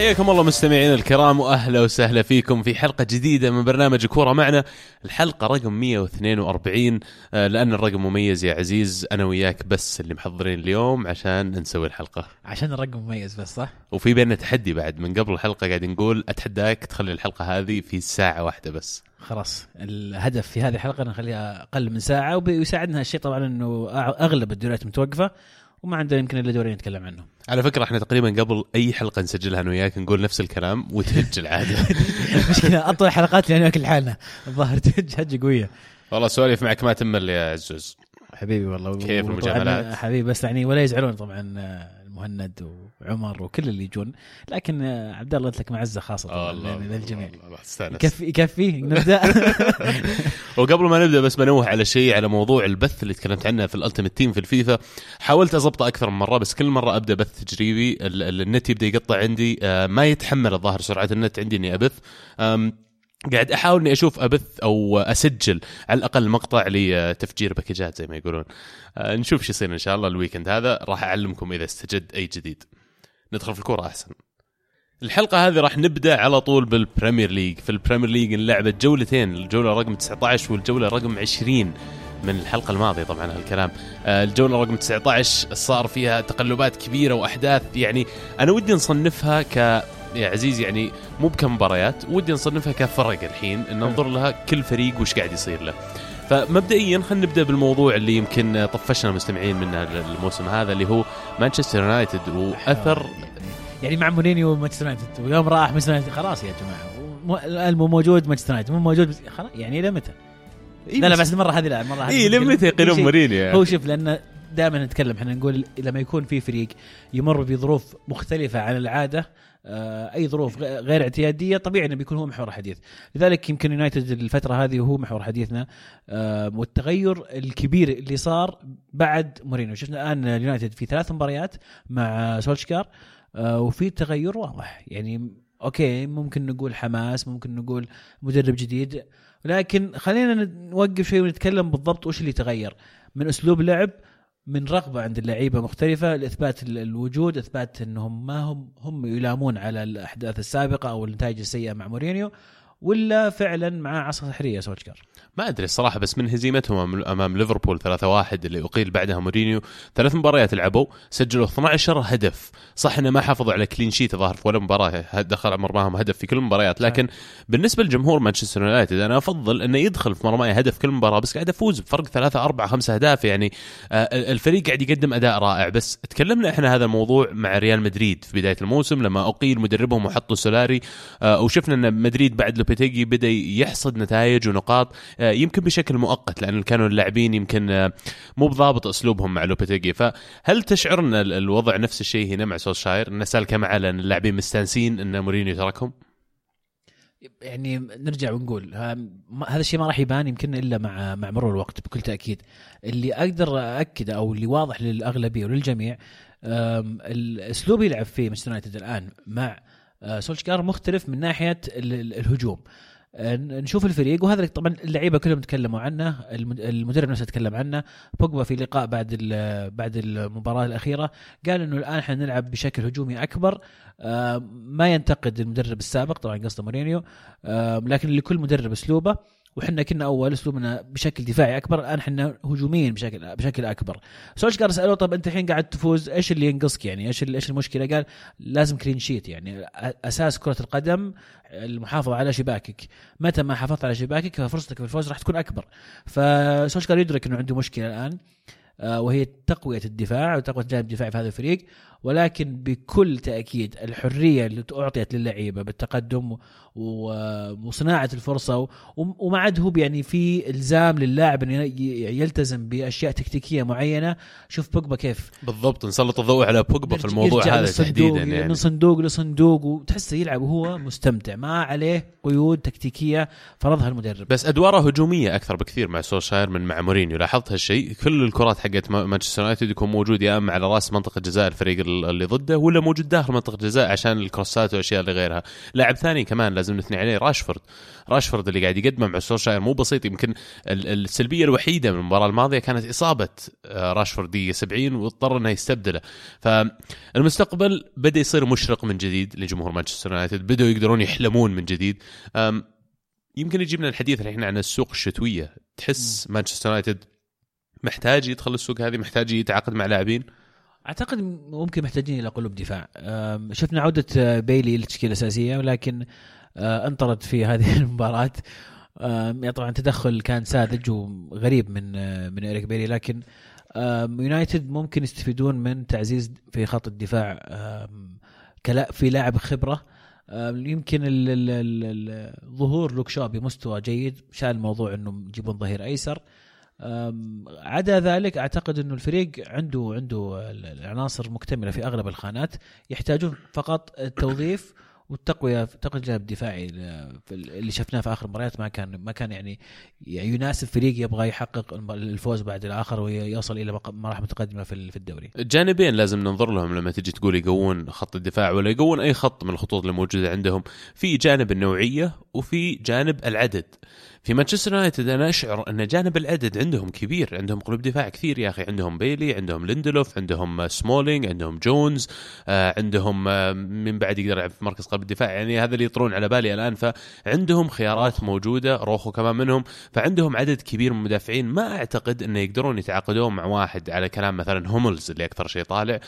حياكم الله مستمعينا الكرام وأهلا وسهلا فيكم في حلقة جديدة من برنامج كورة معنا. الحلقة رقم 142 آه، لأن الرقم مميز يا عزيز أنا وياك بس اللي محضرين اليوم عشان نسوي الحلقة. عشان الرقم مميز بس صح؟ وفي بيننا تحدي بعد. من قبل الحلقة قاعد نقول أتحداك تخلي الحلقة هذه في ساعة واحدة بس. خلاص الهدف في هذه الحلقة نخليها أقل من ساعة وبيساعدنا هالشيء طبعا إنه أغلب الدوريات متوقفة. وما عندنا يمكن إلا دورين نتكلم عنهم. على فكرة إحنا تقريبا قبل أي حلقة نسجلها أنا وياك نقول نفس الكلام وتهج العاده المشكلة أطول حلقات لأن كل حالنا الظاهر تهج هجه قوية. والله سوالف معك ما تمل يا عزوز. حبيبي والله كيف المجاملات؟ حبيبي بس يعني ولا يزعلون طبعا آه، المهند وعمر وكل اللي يجون. لكن آه، عبد الله انت لك معزة خاصة طبعاً للجميع. الله الله استانس. يكفي يكفي نبدأ. وقبل ما نبدأ بس بنوه على شيء على موضوع البث اللي تكلمت عنه في ال Ultimate Team في الفيفا. حاولت اضبطه أكثر من مرة بس كل مرة أبدأ بث تجريبي ال- ال- النت يبدأ يقطع عندي آه، ما يتحمل الظاهر سرعة النت عندي إني أبث. قاعد أحاول إني أشوف أبث أو أسجل على الأقل مقطع لتفجير باكجات زي ما يقولون. آه، نشوف شو يصير إن شاء الله ال weekend هذا. راح أعلمكم إذا استجد أي جديد. ندخل في الكورة أحسن. الحلقة هذه راح نبدأ على طول بال Premier League في ال Premier League انلعبت جولتين الجولة رقم 19 والجولة رقم 20 من الحلقة الماضية طبعا هالكلام آه، الجولة رقم 19 صار فيها تقلبات كبيرة وأحداث. يعني أنا ودي نصنفها ك يا عزيز يعني مو بكمباريات ودي نصنفها كفرق الحين ننظر لها كل فريق وش قاعد يصير له فمبدئيا خلينا نبدأ بالموضوع اللي يمكن طفشنا المستمعين منه الموسم هذا اللي هو مانشستر يونايتد وأثر يعني مع مورينيو ومانشستر يونايتد ويوم راح مانشستر يونايتد خلاص يا جماعة مو- موجود مانشستر يونايتد مو موجود خلاص يعني إلى متى؟ لا لا بس المره هذه لا المره هذه اي لمتى يقيلون مورينيو يعني؟ هو شوف لأن دائما نتكلم إحنا نقول لما يكون في فريق يمر بظروف مختلفة عن العادة آه، أي ظروف غير اعتيادية طبيعي إنه بيكون هو محور الحديث لذلك يمكن يونايتد الفترة هذه هو محور حديثنا آه، والتغير الكبير اللي صار بعد مورينيو. شفنا الآن اليونايتد في ثلاث مباريات مع سولشكار آه، وفي تغير واضح. يعني أوكي ممكن نقول حماس ممكن نقول مدرب جديد لكن خلينا نوقف شوي ونتكلم بالضبط وش اللي تغير. من أسلوب لعب من رغبة عند اللعيبة مختلفة لإثبات ال- الوجود إثبات إنهم ما هم هم يلامون على الأحداث السابقة أو النتائج السيئة مع مورينيو. ولا فعلا مع عصا سحرية سولشكار ما أدري الصراحة بس من هزيمتهم أمام ليفربول 3-1 اللي أقيل بعدها مورينيو. ثلاث مباريات لعبوا سجلوا 12 هدف. صح إنه ما حافظوا على clean sheet الظاهر في ولا مباراة دخل مرماهم هدف في كل المباريات لكن بالنسبة لجمهور مانشستر يونايتد أنا أفضل إنه يدخل في مرماي هدف كل مباراة بس قاعد أفوز بفرق ثلاثة أربعة خمسة أهداف. يعني آه، الفريق قاعد يقدم أداء رائع. بس تكلمنا إحنا هذا الموضوع مع ريال مدريد في بداية الموسم لما أقيل مدربهم وحطوا سولاري آه، وشفنا إن مدريد بعد لوبيتيجي بدا يحصد نتائج ونقاط آه، يمكن بشكل مؤقت لأن كانوا اللاعبين يمكن آه، مو بضابط أسلوبهم مع لوبيتيجي. فهل تشعر ان ال- الوضع نفس الشيء هنا مع سولشاير؟ ان سالكه معه لأن اللاعبين مستانسين إن مورينيو تركهم؟ يعني نرجع ونقول ما- هذا الشيء ما راح يبان يمكن إلا مع مع مرور الوقت بكل تأكيد. اللي أقدر ااكده أو اللي واضح للأغلبية وللجميع الأسلوب يلعب فيه مانشستر يونايتد الآن مع آه، سولشكار مختلف من ناحية ال- ال- الهجوم. آه، نشوف الفريق وهذا طبعا اللعيبة كلهم تكلموا عنه المد- المدرب نفسه تكلم عنه. بوجبا في لقاء بعد بعد المباراة الأخيرة قال إنه الآن إحنا نلعب بشكل هجومي أكبر. آه، ما ينتقد المدرب السابق طبعا قصده مورينيو آه، لكن لكل مدرب أسلوبه. وحنا كنا أول اسلوبنا بشكل دفاعي أكبر الآن إحنا هجوميين بشكل بشكل أكبر. سولشكار سالوه طب أنت الحين قاعد تفوز إيش اللي ينقصك يعني؟ إيش إيش المشكلة؟ قال لازم كلين شيت يعني. أساس كرة القدم المحافظة على شباكك. متى ما حافظت على شباكك ففرصتك في الفوز راح تكون أكبر. فسولشكار يدرك إنه عنده مشكلة الآن آه، وهي تقوية الدفاع وتقوية الجانب الدفاعي في هذا الفريق. ولكن بكل تأكيد الحرية اللي أعطيت للعيبة بالتقدم وصناعه الفرصة وما عاد هو يعني في إلزام للاعب إنه يلتزم بأشياء تكتيكية معينة. شوف بوجبا كيف. بالضبط نسلط الضوء على بوجبا في الموضوع هذا تحديدا يعني. من صندوق لصندوق وتحسه يلعب وهو مستمتع. ما عليه قيود تكتيكية فرضها المدرب. بس أدواره هجومية أكثر بكثير مع سولشاير من مع مورينيو. لاحظت هالشيء؟ كل الكرات حقت ما- مانشستر يونايتد يكون موجود يا أما على رأس منطقة جزاء الفريق اللي ضده ولا موجود داخل منطقة الجزاء عشان الكروسات والاشياء اللي غيرها. لاعب ثاني كمان لازم نثني عليه راشفورد. راشفورد اللي قاعد يقدمه مع سولشاير مو بسيط يمكن السلبية الوحيدة من المباراة الماضية كانت إصابة آه، راشفورد دقيقة 70 واضطر إنه يستبدله. فالمستقبل بدأ يصير مشرق من جديد لجمهور مانشستر يونايتد. بدأوا يقدرون يحلمون من جديد. يمكن يجيبنا الحديث الحين عن السوق الشتوية. تحس مانشستر يونايتد محتاج يدخل السوق هذه محتاج يتعاقد مع لاعبين؟ أعتقد ممكن محتاجين إلى قلوب دفاع. شفنا عودة آه، بيلي للتشكيله الاساسيه ولكن آه، انطرد في هذه المباراة. طبعا تدخل كان ساذج وغريب من آه، من اريك بيلي لكن يونايتد ممكن يستفيدون من تعزيز في خط الدفاع في لاعب خبرة. يمكن ظهور لوك شو بمستوى جيد شال الموضوع إنه يجيبون ظهير أيسر. عدا ذلك أعتقد إنه الفريق عنده عنده العناصر مكتملة في أغلب الخانات يحتاجون فقط التوظيف والتقوية تقوية الجانب الدفاعي اللي شفناه في آخر المباريات ما كان ما كان يعني, يناسب فريق يبغى يحقق الفوز بعد الآخر ويوصل إلى مراحل متقدمة في الدوري. الجانبين لازم ننظر لهم لما تجي تقول يقوون خط الدفاع ولا يقوون أي خط من الخطوط اللي موجوده عندهم، في جانب النوعية وفي جانب العدد. في مانشستر يونايتد أنا أشعر أن جانب العدد عندهم كبير عندهم قلوب دفاع كثير يا أخي عندهم بيلي عندهم ليندلوف عندهم سمولينج عندهم جونز آه، عندهم آه، من بعد يقدر يلعب في مركز قلب الدفاع يعني هذا اللي يطرون على بالي الآن فعندهم خيارات موجودة روخو كمان منهم فعندهم عدد كبير من المدافعين ما أعتقد انه يقدرون يتعاقدون مع واحد على كلام مثلا هوملز اللي أكثر شيء طالع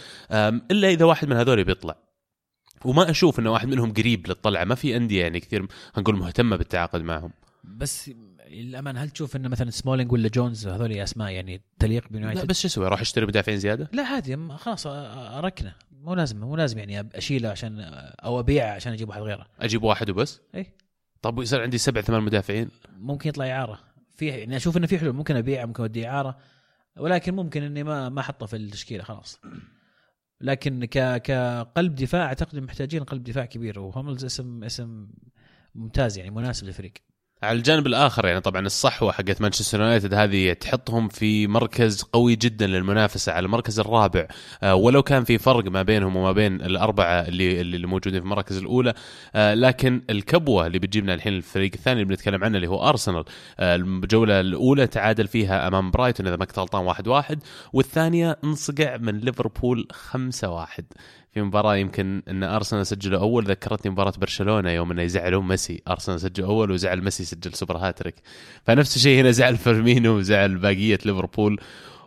إلا إذا واحد من هذول بيطلع. وما أشوف انه واحد منهم قريب للطلعة ما في أندية يعني كثير نقول مهتمة بالتعاقد معهم. بس للامانه هل تشوف إن مثلا سمولينج ولا جونز هذول أسماء يعني تليق بيونايتد؟ لا بس شو أسوي؟ أروح أشتري مدافعين زيادة؟ لا عادي خلاص أركنه مو لازم مو لازم يعني أشيله عشان أو أبيعه عشان أجيب واحد غيره أجيب واحد وبس؟ إي طب ويصير عندي سبع ثمان مدافعين؟ ممكن يطلع إعارة في يعني أشوف إنه في حلول ممكن أبيعه ممكن اودي إعارة ولكن ممكن إني ما ما أحطه في التشكيلة خلاص لكن ك كقلب دفاع أعتقد محتاجين قلب دفاع كبير وهوملز اسم اسم ممتاز يعني مناسب للفريق على الجانب الآخر يعني طبعا الصحوة حقت مانشستر يونايتد هذه تحطهم في مركز قوي جدا للمنافسة على المركز الرابع. آه، ولو كان في فرق ما بينهم وما بين الأربعة اللي اللي موجودين في المراكز الأولى آه، لكن الكبوة اللي بتجيبنا الحين الفريق الثاني اللي بنتكلم عنه اللي هو أرسنال آه، الجولة الأولى تعادل فيها أمام برايتون إذا ما كنت غلطان 1-1 واحد واحد والثانية انصقع من ليفربول 5-1 في مباراة يمكن إن أرسنال سجلوا أول ذكرتني مباراة برشلونة يوم إنه يزعلون ميسي. أرسنال سجل أول وزعل ميسي سجل سوبر هاتريك. فنفس الشيء هنا زعل فيرمينو وزعل باقية ليفربول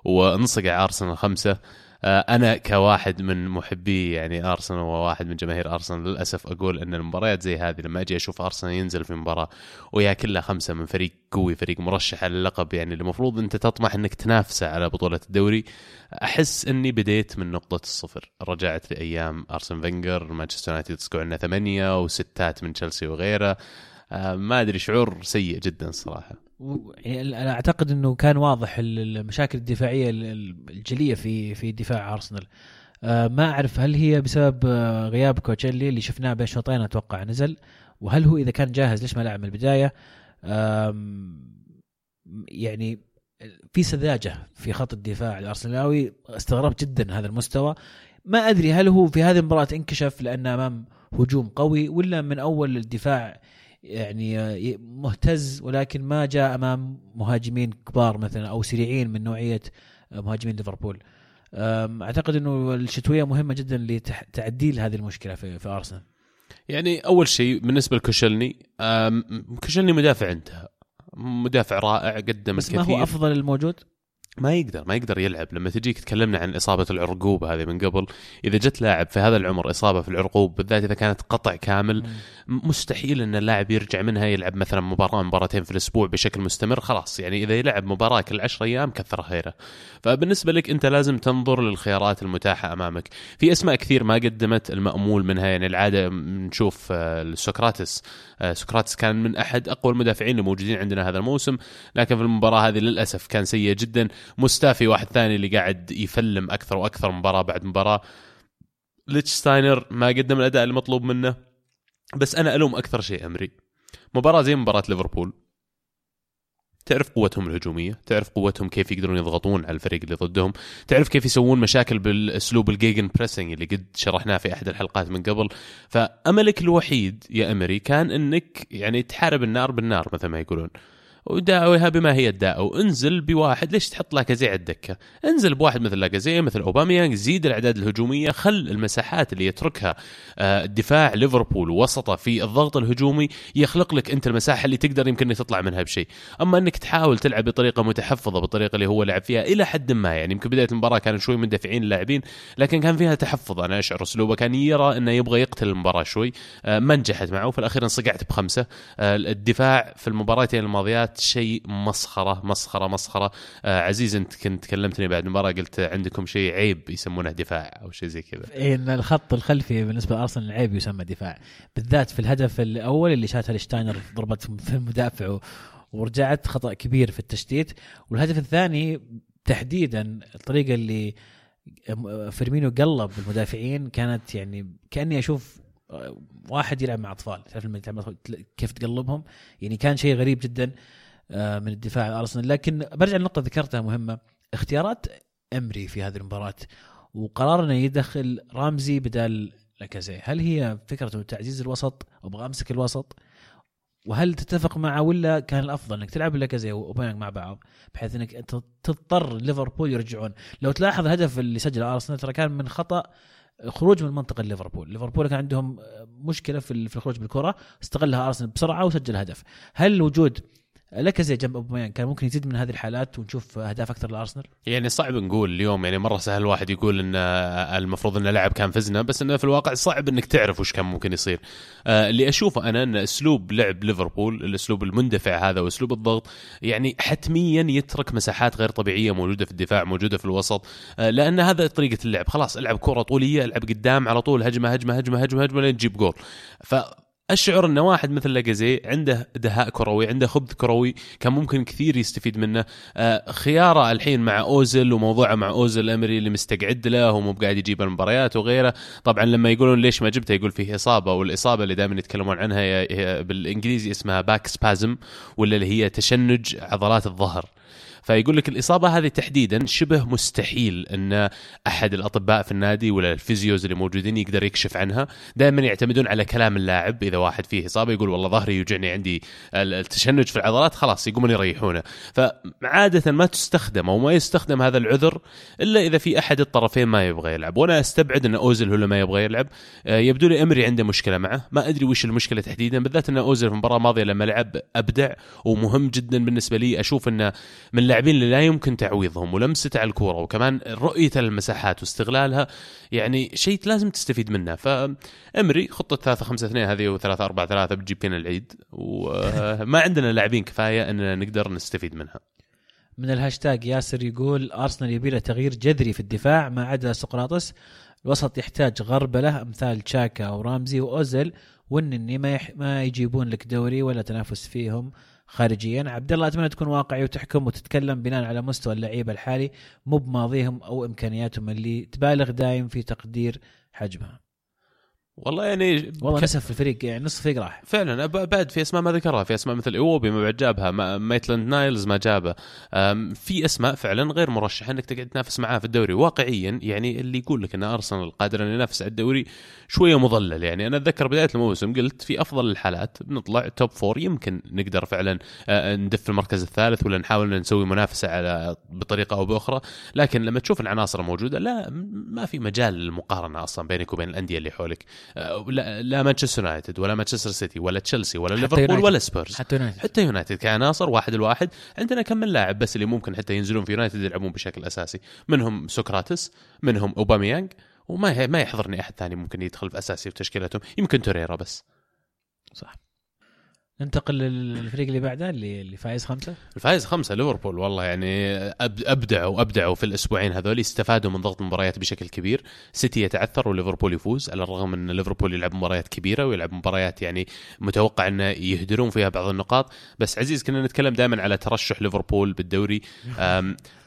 وانصقع أرسنال خمسة. آه، أنا كواحد من محبي يعني أرسنال وواحد من جماهير أرسنال للأسف أقول إن المباريات زي هذه لما أجي أشوف أرسنال ينزل في مباراة ويا كلها خمسة من فريق قوي فريق مرشح على اللقب يعني المفروض أنت تطمح إنك تنافسه على بطولة الدوري. أحس إني بديت من نقطة الصفر. رجعت لأيام أرسن فينجر مانشستر يونايتد تسكر عندنا ثمانية وستات من تشيلسي وغيره. آه، ما أدري شعور سيء جدا الصراحه يعني أنا أعتقد إنه كان واضح المشاكل الدفاعية الجلية في في دفاع أرسنال. آه، ما أعرف هل هي بسبب آه، غياب كوتشيلي اللي شفناه بين شوطين أتوقع نزل وهل هو إذا كان جاهز ليش ما لعب من البداية؟ يعني في سذاجة في خط الدفاع الارسنالاوي استغربت جدا هذا المستوى. ما أدري هل هو في هذه المباراة انكشف لأنه أمام هجوم قوي ولا من أول الدفاع يعني مهتز ولكن ما جاء أمام مهاجمين كبار مثلا أو سريعين من نوعية مهاجمين ليفربول. أعتقد إنه الشتوية مهمة جدا لتعديل هذه المشكلة في, في أرسنال. يعني أول شيء بالنسبة لكوشلني كوشلني مدافع انتهى. مدافع رائع قدم بس الكثير ما هو أفضل الموجود؟ ما يقدر ما يقدر يلعب. لما تجيك تكلمنا عن إصابة العرقوب هذه من قبل إذا جت لاعب في هذا العمر إصابة في العرقوب بالذات إذا كانت قطع كامل مستحيل إن اللاعب يرجع منها يلعب مثلا مباراة مباراتين في الأسبوع بشكل مستمر خلاص. يعني إذا يلعب مباراة كل 10 أيام كثر خيره. فبالنسبة لك أنت لازم تنظر للخيارات المتاحة أمامك. في أسماء كثير ما قدمت المأمول منها. يعني العادة نشوف آه، سقراطس آه، سقراطس كان من أحد أقوى المدافعين الموجودين عندنا هذا الموسم. لكن في المباراة هذه للأسف كان سيء جدا. مستافي واحد ثاني اللي قاعد يفلم أكثر وأكثر مباراة بعد مباراة. ليتشستاينر ما قدم الأداء المطلوب منه. بس أنا ألوم أكثر شيء أمري. مباراة زي مباراة ليفربول. تعرف قوتهم الهجومية؟ تعرف قوتهم كيف يقدرون يضغطون على الفريق اللي ضدهم؟ تعرف كيف يسوون مشاكل بالأسلوب ال gegenpressing اللي قد شرحناه في أحد الحلقات من قبل. فأملك الوحيد يا إيمري كان إنك يعني تحارب النار بالنار مثل ما يقولون. وداويها بما هي الداء وانزل بواحد. ليش تحط لاكازي على الدكة؟ انزل بواحد مثل لاكازي مثل أوباميانج. زيد الأعداد الهجومية. خل المساحات اللي يتركها آه، دفاع ليفربول وسطه في الضغط الهجومي يخلق لك أنت المساحة اللي تقدر يمكن تطلع منها بشيء. أما أنك تحاول تلعب بطريقة متحفظة بالطريقة اللي هو لعب فيها إلى حد ما يعني. يمكن بداية المباراة كانوا شوي مندفعين اللاعبين لكن كان فيها تحفظ. أنا أشعر أسلوبه كان يرى أنه يبغى يقتل المباراة شوي آه، ما نجحت معه. وفي الأخير انصقعت بخمسة. آه، الدفاع في المباراتين الماضيات شيء مسخرة مسخرة مسخرة. آه عزيز انت كنت كلمتني بعد المباراة قلت عندكم شيء عيب يسمونه دفاع أو شيء زي كذا. إيه، إن الخط الخلفي بالنسبة لأرسنال عيب يسمى دفاع. بالذات في الهدف الأول اللي شاتها شتاينر ضربت في المدافع ورجعت خطأ كبير في التشتيت. والهدف الثاني تحديدا الطريقة اللي فيرمينو قلب المدافعين كانت يعني كأني أشوف واحد يلعب مع أطفال. تعرف لما كيف تقلبهم؟ يعني كان شيء غريب جدا. آه، من الدفاع ارسنال لكن برجع لنقطة ذكرتها مهمة. اختيارات إيمري في هذه المباراة وقرار إنه يدخل رامزي بدال لاكازي. هل هي فكره تعزيز الوسط أبغى أمسك الوسط؟ وهل تتفق معه ولا كان الأفضل إنك تلعب لاكازي وأوباميانج مع بعض بحيث إنك تضطر ليفربول يرجعون؟ لو تلاحظ الهدف اللي سجله أرسنال ترى كان من خطأ خروج من منطقة ليفربول. ليفربول كان عندهم مشكلة في الخروج بالكرة استغلها أرسنال بسرعة وسجل هدف. هل وجود لاكازي جنب اوباميانج كان ممكن يزيد من هذه الحالات ونشوف أهداف أكثر لأرسنال؟ يعني صعب نقول اليوم يعني مرة سهل واحد يقول إن المفروض إن لاعب كان فزنا بس انه في الواقع صعب إنك تعرف وش كان ممكن يصير. آه اللي أشوفه أنا إن أسلوب لعب ليفربول الأسلوب المندفع هذا وأسلوب الضغط يعني حتميا يترك مساحات غير طبيعية موجودة في الدفاع موجودة في الوسط. آه لأن هذا طريقة اللعب خلاص ألعب كرة طولية ألعب قدام على طول هجمه هجمة هجمة هجمة هجمة لين تجيب جول. ف اشعر ان واحد مثل لاجازي عنده دهاء كروي عنده خبث كروي كان ممكن كثير يستفيد منه. آه خيارة الحين مع اوزل وموضوعه مع اوزل إيمري اللي مستقعد له ومو بقاعد يجيب المباريات وغيره. طبعا لما يقولون ليش ما جبته يقول فيه إصابة والإصابة اللي دائما يتكلمون عنها هي بالإنجليزي اسمها back spasm ولا اللي هي تشنج عضلات الظهر. فيقول لك الإصابة هذه تحديدا شبه مستحيل أن أحد الأطباء في النادي ولا ال physios اللي موجودين يقدر يكشف عنها. دائما يعتمدون على كلام اللاعب. إذا واحد فيه إصابة يقول والله ظهري يوجعني عندي التشنج في العضلات خلاص يقومون يريحونه. فعاده ما تستخدم أو ما يستخدم هذا العذر إلا إذا في أحد الطرفين ما يبغى يلعب. وأنا أستبعد أن اوزل هو اللي ما يبغى يلعب. يبدو لي أمري عنده مشكلة معه. ما أدري وش المشكلة تحديدا بالذات أن اوزل في المباراة الماضية لما لعب أبدع ومهم جدا بالنسبة لي. أشوف انه من اللاعبين اللي لا يمكن تعويضهم ولمسته على الكورة وكمان رؤيته للمساحات واستغلالها يعني شيء لازم تستفيد منه. فإمري خطة 3 5 2 هذه و3 4 3 بتجيب فينا العيد وما عندنا لاعبين كفاية إن نقدر نستفيد منها. من الهاشتاج ياسر يقول أرسنال يبي له تغيير جذري في الدفاع ما عدا سقراطس. الوسط يحتاج غربلة أمثال تشاكا ورامزي واوزل والنني ما يح... ما يجيبون لك دوري ولا تنافس فيهم. خارجيا. عبد الله أتمنى تكون واقعي وتحكم وتتكلم بناء على مستوى اللعيبة الحالي مو بماضيهم أو إمكانياتهم اللي تبالغ دايم في تقدير حجمها. والله يعني والله ك... نسف الفريق يعني نصف الفريق راح. فعلا بعد في أسماء ما ذكرها في أسماء مثل إيوبي ما بعد جابها مايتلاند نايلز ما جابه. في أسماء فعلا غير مرشحة إنك تقعد تنافس معاه في الدوري. واقعيا يعني اللي يقول لك إن أرسنال قادر ان ينافس على الدوري شوية مضلل. يعني أنا أتذكر بداية الموسم قلت في أفضل الحالات بنطلع top four يمكن نقدر فعلا ندف المركز الثالث ولا نحاول نسوي منافسة على بطريقة أو بأخرى. لكن لما تشوف العناصر الموجودة لا ما في مجال للمقارنة أصلا بينك وبين الأندية اللي حولك. لا, لا مانشستر يونايتد ولا مانشستر سيتي ولا تشيلسي ولا ليفربول ولا سبيرز. حتى يونايتد. حتى يونايتد كعناصر واحد الواحد عندنا كم من لاعب بس اللي ممكن حتى ينزلون في يونايتد يلعبون بشكل أساسي. منهم سقراطس منهم أوباميانج وما ما يحضرني أحد ثاني ممكن يدخل في أساسي في تشكيلتهم. يمكن توريرا بس. صح. ننتقل للفريق اللي بعده اللي اللي فايز خمسة. الفايز خمسة ليفربول. والله يعني أبدعوا أبدعوا في الأسبوعين هذول. استفادوا من ضغط المباريات بشكل كبير. سيتي يتعثر وليفربول يفوز على الرغم إن ليفربول يلعب مباريات كبيرة ويلعب مباريات يعني متوقع إنه يهدرون فيها بعض النقاط. بس عزيز كنا نتكلم دائما على ترشح ليفربول بالدوري.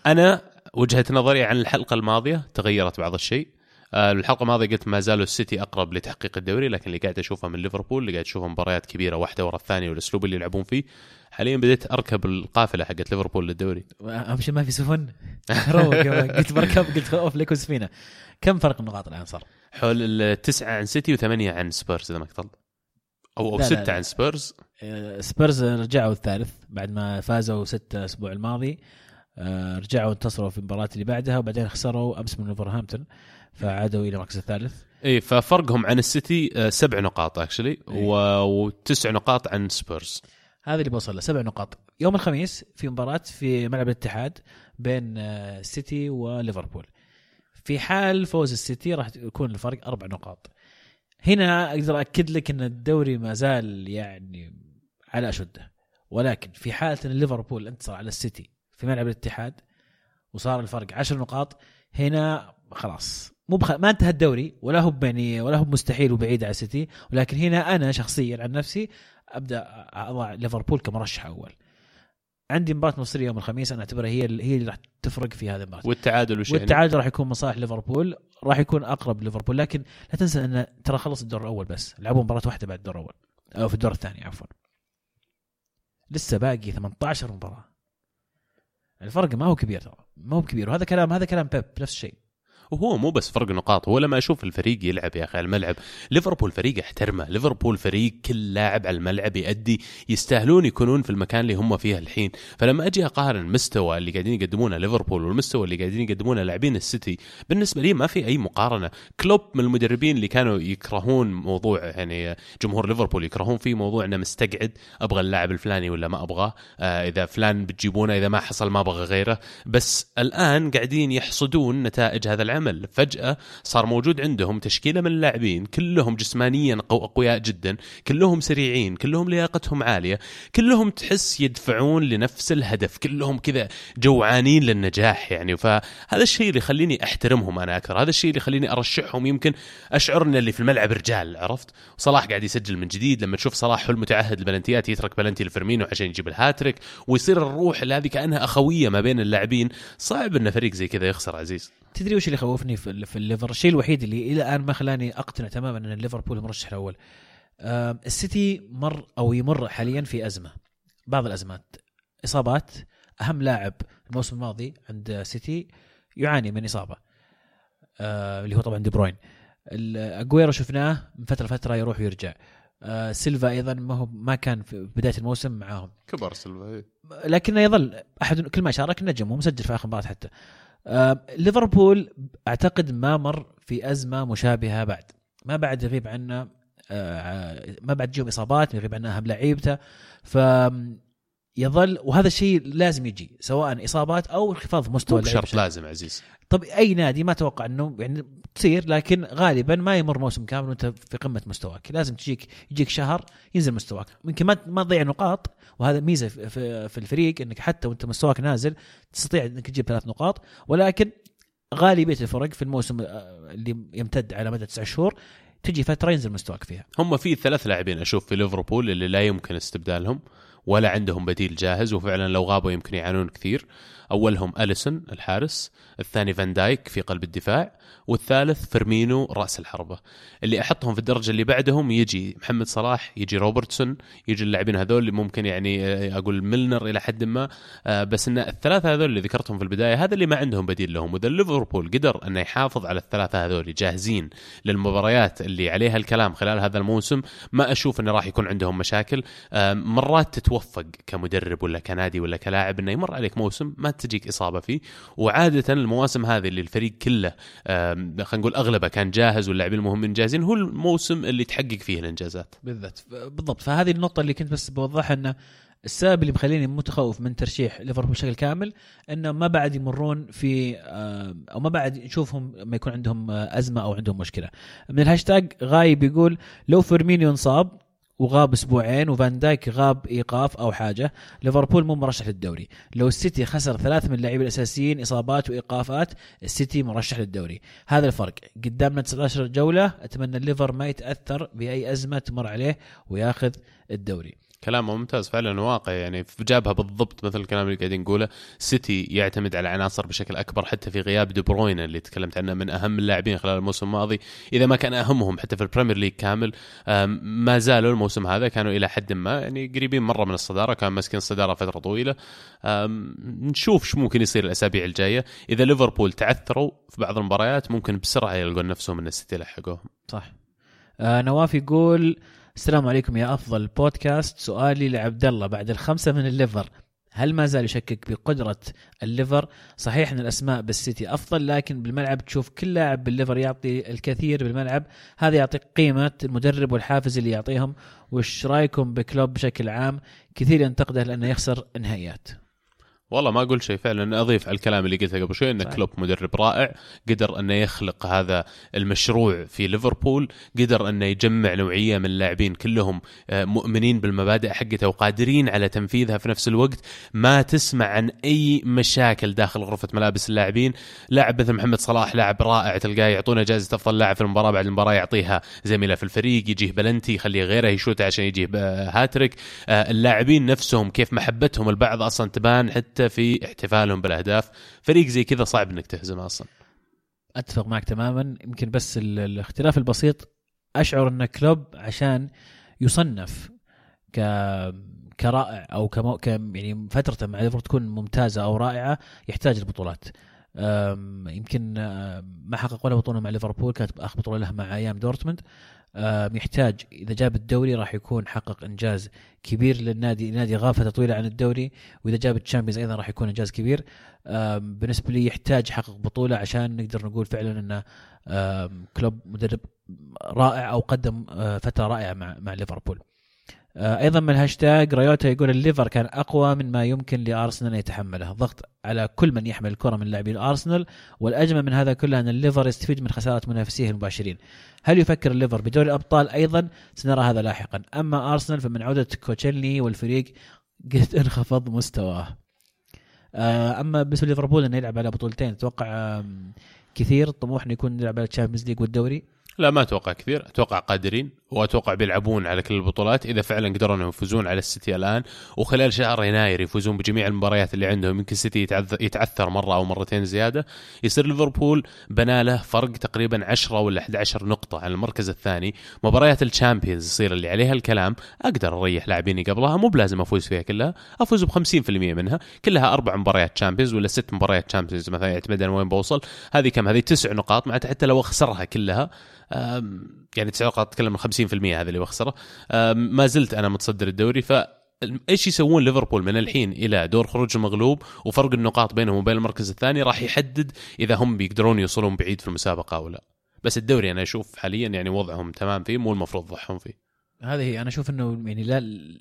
أنا وجهة نظري عن الحلقة الماضية تغيرت بعض الشيء. الحلقة الماضية قلت ما زالوا السيتي أقرب لتحقيق الدوري لكن اللي قاعد اشوفها من ليفربول اللي قاعد اشوفها مباريات كبيرة واحدة ورا الثانية والأسلوب اللي يلعبون فيه حاليا بديت أركب القافلة حقت ليفربول للدوري. اهم شيء ما في سفن. روق قلت بركب قلت أوف ليكون سفينة. كم فرق النقاط الآن صار؟ حول التسعه عن سيتي وثمانية عن سبيرز إذا ما كذب أو أو ستة. عن سبيرز. آه، سبيرز رجعوا الثالث بعد ما فازوا ستة الأسبوع الماضي. آه، رجعوا انتصروا في المباراة اللي بعدها وبعدين خسروا أمس من ولفرهامبتون. فعادوا إلى المركز الثالث. اي ففرقهم عن السيتي آه، سبع نقاط actually إيه. وتسع نقاط عن سبيرز. هذا اللي بوصل له سبع نقاط. يوم الخميس في مباراة في ملعب الاتحاد بين آه، السيتي وليفربول. في حال فوز السيتي راح يكون الفرق أربع نقاط. هنا أقدر أكد لك إن الدوري ما زال يعني على أشده. ولكن في حالة إن ليفربول أنتصر على السيتي في ملعب الاتحاد وصار الفرق عشر نقاط هنا خلاص. مو بخ... ما انتهى الدوري ولا هو يعني ولا هو مستحيل وبعيد على السيتي. ولكن هنا أنا شخصيا عن نفسي أبدأ أضع ليفربول كمرشح أول. عندي مباراة مصرية يوم الخميس أنا أعتبرها هي هي اللي راح تفرق في هذه المباراة. والتعادل وش يعني؟ والتعادل راح يكون من صالح ليفربول راح يكون أقرب ليفربول. لكن لا تنسى أن ترى خلص الدور الأول بس لعبوا مباراة واحدة بعد الدور الأول أو في الدور الثاني عفوا. لسه باقي 18 مباراة. الفرق ما هو كبير ترى ما هو كبير. وهذا كلام هذا كلام بيب نفس الشيء. وهو مو بس فرق نقاط هو لما أشوف الفريق يلعب يا أخي على الملعب ليفربول فريق احترمه ليفربول فريق كل لاعب على الملعب يأدي يستاهلون يكونون في المكان اللي هم فيه الحين. فلما أجي أقارن المستوى اللي قاعدين يقدمونه ليفربول والمستوى اللي قاعدين يقدمونه لاعبين السيتي بالنسبة لي ما في أي مقارنة. كلوب من المدربين اللي كانوا يكرهون موضوع يعني جمهور ليفربول يكرهون فيه موضوع إنه مستقعد أبغى اللاعب الفلاني ولا ما أبغاه آه إذا فلان بتجيبونه إذا ما حصل ما أبغى غيره. بس الآن قاعدين يحصدون نتائج هذا العمل فجأة صار موجود عندهم تشكيلة من اللاعبين كلهم جسمانيا قو- اقوياء جدا كلهم سريعين كلهم لياقتهم عالية كلهم تحس يدفعون لنفس الهدف كلهم كذا جوعانين للنجاح يعني. فهذا الشيء اللي يخليني أحترمهم أنا أكثر هذا الشيء اللي يخليني أرشحهم يمكن أشعر ان اللي في الملعب رجال عرفت؟ صلاح قاعد يسجل من جديد لما تشوف صلاح حل متعهد البلنتيات يترك بلنتي لفيرمينو عشان يجيب الهاتريك ويصير الروح هذه كأنها أخوية ما بين اللاعبين صعب إن فريق زي كذا يخسر عزيز. تدري وش اللي يخوفني في, ال- في الليفر. الشيء الوحيد اللي إلى الآن ما خلاني أقتنع تماما إن ليفربول المرشح الأول. السيتي مر أو يمر حاليا في أزمة. بعض الأزمات. إصابات. أهم لاعب الموسم الماضي عند سيتي يعاني من إصابة. آه، اللي هو طبعا دي بروين. أجويرو شفناه من فترة لفترة يروح ويرجع. آه، سيلفا أيضا ما هو ما كان في بداية الموسم معاهم. كبر سلفا لكنه يظل احد كل ما شارك نجم ومسجل في آخر مباراة حتى. ليفربول أعتقد ما مر في أزمة مشابهة بعد. ما بعد يغيب عنا آه، ما بعد تجيهم إصابات يغيب عنا اهم لعيبته. ف يظل وهذا الشيء لازم يجي سواء إصابات أو انخفاض مو مستوى اللعب بشرط لازم عزيز طب أي نادي ما أتوقع إنه يعني تصير لكن غالبا ما يمر موسم كامل وأنت في قمة مستواك. لازم تجيك يجيك شهر ينزل مستواك. يمكن ما ما تضيع نقاط وهذا ميزة في, في, الفريق إنك حتى وأنت مستواك نازل تستطيع إنك تجيب ثلاث نقاط. ولكن غالبية الفرق في الموسم آه، اللي يمتد على مدى تسع شهور تجي فترة ينزل مستواك فيها. هم في ثلاث لاعبين أشوف في ليفربول اللي لا يمكن استبدالهم ولا عندهم بديل جاهز وفعلا لو غابوا يمكن يعانون كثير. أولهم أليسون الحارس الثاني فان دايك في قلب الدفاع والثالث فيرمينو رأس الحربة. اللي أحطهم في الدرجة اللي بعدهم يجي محمد صلاح يجي روبرتسون يجي اللاعبين هذول اللي ممكن يعني آه، أقول ميلنر إلى حد ما. آه، بس إن الثلاثة هذول اللي ذكرتهم في البداية هذا اللي ما عندهم بديل لهم. وإذا ليفربول قدر انه يحافظ على الثلاثة هذول جاهزين للمباريات اللي عليها الكلام خلال هذا الموسم ما أشوف إنه راح يكون عندهم مشاكل. آه، مرات تتوفق كمدرب ولا كنادي ولا كلاعب إنه يمر عليك موسم ما تجيك إصابة فيه. وعادة المواسم هذه اللي الفريق كله خلينا نقول أغلبه كان جاهز واللاعبين المهمين جاهزين هو الموسم اللي تحقق فيه الإنجازات. بالضبط. بالضبط. فهذه النقطة اللي كنت بس بوضحها انه السبب اللي مخليني متخوف من ترشيح ليفربول بشكل كامل إنه ما بعد يمرون في أو ما بعد نشوفهم ما يكون عندهم آه، أزمة أو عندهم مشكلة. من الهاشتاج غايب يقول لو فيرمينيو انصاب وغاب أسبوعين وفان دايك غاب إيقاف أو حاجة ليفربول مو مرشح للدوري. لو السيتي خسر ثلاث من اللاعبين الأساسيين إصابات وإيقافات السيتي مرشح للدوري. هذا الفرق. قدامنا 19 جولة أتمنى الليفر ما يتأثر بأي أزمة تمر عليه وياخذ الدوري. كلامه ممتاز فعلا واقع يعني جابها بالضبط مثل الكلام اللي قاعدين نقوله. سيتي يعتمد على عناصر بشكل أكبر حتى في غياب دي بروين اللي تكلمت عنه من أهم اللاعبين خلال الموسم الماضي. إذا ما كان أهمهم حتى في ال Premier League كامل ما زالوا الموسم هذا كانوا إلى حد ما يعني قريبين مرة من الصدارة كان ماسكين الصدارة فترة طويلة. نشوف شو ممكن يصير الأسابيع الجاية. إذا ليفربول تعثروا في بعض المباريات ممكن بسرعة يلقون نفسهم إن السيتي لحقوهم صح. آه نواف يقول السلام عليكم يا أفضل بودكاست. سؤالي لعبد الله بعد الخمسة من الليفر. هل ما زال يشكك بقدرة الليفر؟ صحيح أن الأسماء بالسيتي أفضل لكن بالملعب تشوف كل لاعب بالليفر يعطي الكثير بالملعب. هذا يعطيك قيمة المدرب والحافز اللي يعطيهم. وش رأيكم بكلوب بشكل عام؟ كثير ينتقده لأنه يخسر نهائيات. والله ما أقول شيء فعلا أضيف على الكلام اللي قلته قبل شوي إن صحيح. كلوب مدرب رائع قدر أنه يخلق هذا المشروع في ليفربول قدر أنه يجمع نوعية من اللاعبين كلهم آه، مؤمنين بالمبادئ حقته وقادرين على تنفيذها في نفس الوقت. ما تسمع عن أي مشاكل داخل غرفة ملابس اللاعبين. لاعب مثل محمد صلاح لاعب رائع تلقاه يعطونه جائزة أفضل لاعب في المباراة بعد المباراة يعطيها زميله في الفريق يجيه بلنتي يخليه غيره يشوت عشان يجيه هاتريك. آه، اللاعبين نفسهم كيف محبتهم البعض أصلا تبان حتى حتى في احتفالهم بالأهداف. فريق زي كذا صعب إنك تهزمه أصلا. أتفق معك تماما. يمكن بس الاختلاف البسيط أشعر إن كلوب عشان يصنف ك كرائع أو كمو... ك يعني فترته مع ليفربول تكون ممتازة أو رائعة يحتاج البطولات. يمكن ما حقق ولا بطولة مع ليفربول كانت آخر بطولة له مع أيام دورتموند. يحتاج إذا جاب الدوري راح يكون حقق إنجاز كبير للنادي النادي غاب فتره طويله عن الدوري وإذا جاب ال Champions أيضا راح يكون إنجاز كبير. بالنسبة لي يحتاج يحقق بطولة عشان نقدر نقول فعلا إنه كلوب مدرب رائع أو قدم آه، فترة رائعة مع مع ليفربول. أيضا من الهاشتاج ريوتا يقول الليفر كان أقوى من ما يمكن لأرسنال أن يتحمله. ضغط على كل من يحمل الكرة من لاعبين ارسنال والأجمل من هذا كله أن الليفر يستفيد من خسارة منافسيه المباشرين. هل يفكر الليفر بدوري الأبطال؟ أيضا سنرى هذا لاحقا. أما أرسنال فمن عودة كوتشيلني والفريق قد انخفض مستواه. آه، أما بالنسبة لليفربول انه يلعب على بطولتين أتوقع كثير الطموح انه يكون يلعب على ال Champions League والدوري. لا ما أتوقع كثير. أتوقع قادرين وأتوقع بيلعبون على كل البطولات. إذا فعلا قدروا انهم يفوزون على السيتي الآن وخلال شهر يناير يفوزون بجميع المباريات اللي عندهم يمكن السيتي يتعثر مرة أو مرتين زيادة يصير ليفربول بنى له فرق تقريبا 10 ولا 11 نقطة على المركز الثاني. مباريات ال Champions يصير اللي عليها الكلام. أقدر أريح لاعبيني قبلها مو بلازم أفوز فيها كلها أفوز ب 50% منها. كلها أربع مباريات Champions ولا ست مباريات Champions مثلا يعتمد وين بوصل. هذه كم؟ هذه تسع نقاط معناتها حتى لو أخسرها كلها يعني نقاط أتكلم من 50% هذا اللي بخسره. ما زلت أنا متصدر الدوري ف إيش يسوون ليفربول من الحين إلى دور خروج المغلوب وفرق النقاط بينهم وبين المركز الثاني راح يحدد إذا هم بيقدرون يوصلون بعيد في المسابقة أو لا. بس الدوري أنا أشوف حاليا يعني وضعهم تمام فيه مو المفروض ضحهم فيه. هذه هي. أنا أشوف إنه يعني لا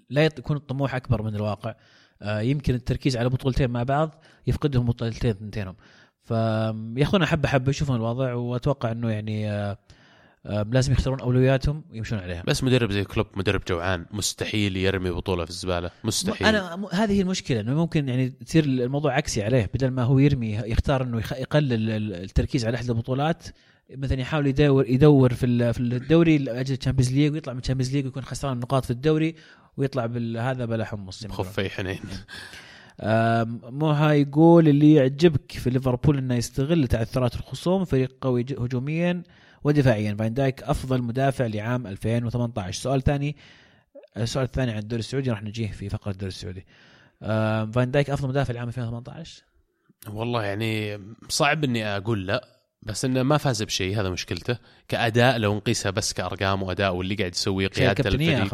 لا يكون الطموح أكبر من الواقع. آه يمكن التركيز على بطولتين مع بعض يفقدهم بطولتين ثنتينهم. فياخذونها حبه حبه يشوفون الوضع وأتوقع إنه يعني آه لازم يختارون أولوياتهم ويمشون عليها. بس مدرب زي كلوب مدرب جوعان مستحيل يرمي بطولة في الزبالة. مستحيل. أنا م... هذه هي المشكلة إنه ممكن يعني تصير الموضوع عكسي عليه. بدل ما هو يرمي يختار إنه يقلل التركيز على إحدى البطولات مثلا يحاول يدور يدور في في الدوري لأجل ال Champions League ويطلع من ال Champions League ويكون خسران نقاط في الدوري ويطلع بالهذا بلا حمص خفي حنين موها يقول اللي يعجبك في ليفربول إنه يستغل تعثرات الخصوم فريق قوي هجوميا. ودفاعيا. فان دايك أفضل مدافع لعام 2018 سؤال ثاني السؤال الثاني عن الدوري السعودي راح نجيه في فقرة الدوري السعودي. فان دايك أفضل مدافع لعام 2018 والله يعني صعب إني أقول لا. بس إنه ما فاز بشيء هذا مشكلته. كأداء لو نقيسها بس كأرقام وأداء واللي قاعد يسويه قيادة الفريق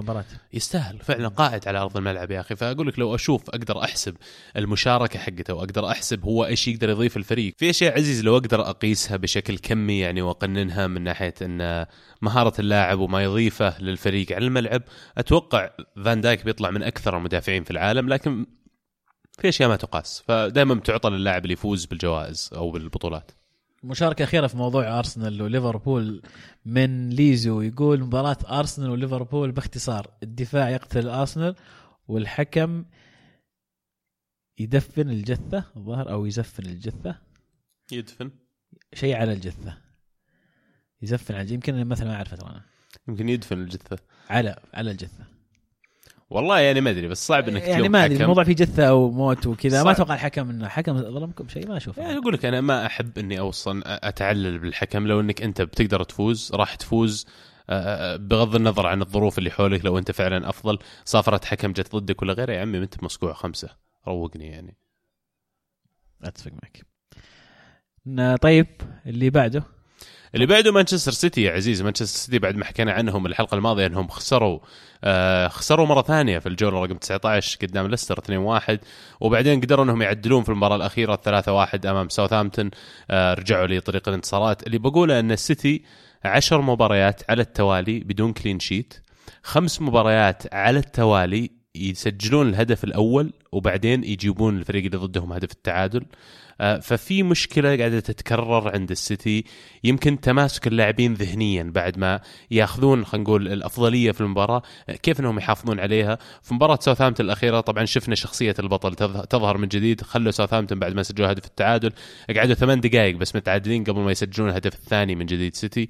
يستاهل. فعلا قائد على أرض الملعب يا أخي. فأقول لك لو أشوف أقدر أحسب المشاركة حقته وأقدر أحسب هو إيش يقدر يضيف الفريق. في أشياء عزيز لو أقدر أقيسها بشكل كمي يعني وأقننها من ناحية إن مهارة اللاعب وما يضيفه للفريق على الملعب أتوقع فان دايك بيطلع من أكثر المدافعين في العالم لكن في أشياء ما تقاس. فدائما تعطى للاعب اللي يفوز بالجوائز أو بالبطولات. مشاركة أخيرة في موضوع أرسنال وليفربول من ليزو. يقول مباراة أرسنال وليفربول باختصار الدفاع يقتل أرسنال والحكم يدفن الجثة الظاهر أو يزفن الجثة. يدفن. شيء على الجثة. يزفن على يمكن مثلا ما أعرف أنا. يمكن يدفن الجثة. على على الجثة. والله يعني ما أدري بس صعب إنك يعني ما أدري. الموضوع فيه جثة أو موت وكذا. ما. أتوقع الحكم انه حكم ظلمكم شيء ما أشوف يعني أقول لك أنا ما أحب إني أوصل أتعلل بالحكم. لو إنك أنت بتقدر تفوز راح تفوز بغض النظر عن الظروف اللي حولك. لو أنت فعلا أفضل صافره حكم جت ضدك ولا غيره يا عمي أنت بمصقوع خمسة. روقني يعني. اتفق معك. طيب اللي بعده. اللي بعده مانشستر سيتي يا عزيز. مانشستر سيتي بعد ما حكينا عنهم الحلقة الماضية إنهم خسروا آه خسروا مرة ثانية في الجولة رقم 19 قدام ليستر 2-1 وبعدين قدروا إنهم يعدلون في المباراة الأخيرة 3-1 أمام ساوثهامبتون. آه رجعوا لطريق الانتصارات. اللي بقوله إن السيتي عشر مباريات على التوالي بدون clean sheet خمس مباريات على التوالي يسجلون الهدف الأول وبعدين يجيبون الفريق اللي ضدهم هدف التعادل. ففي مشكلة قاعدة تتكرر عند السيتي. يمكن تماسك اللاعبين ذهنيا بعد ما ياخذون خلينا نقول الأفضلية في المباراة. آه، كيف إنهم يحافظون عليها؟ في مباراة ساوثهامبتون الأخيرة طبعا شفنا شخصية البطل تظ- تظهر من جديد. خلوا ساوثهامبتون بعد ما سجلوا هدف التعادل. قعدوا ثمان دقائق بس متعادلين قبل ما يسجلون الهدف الثاني من جديد سيتي.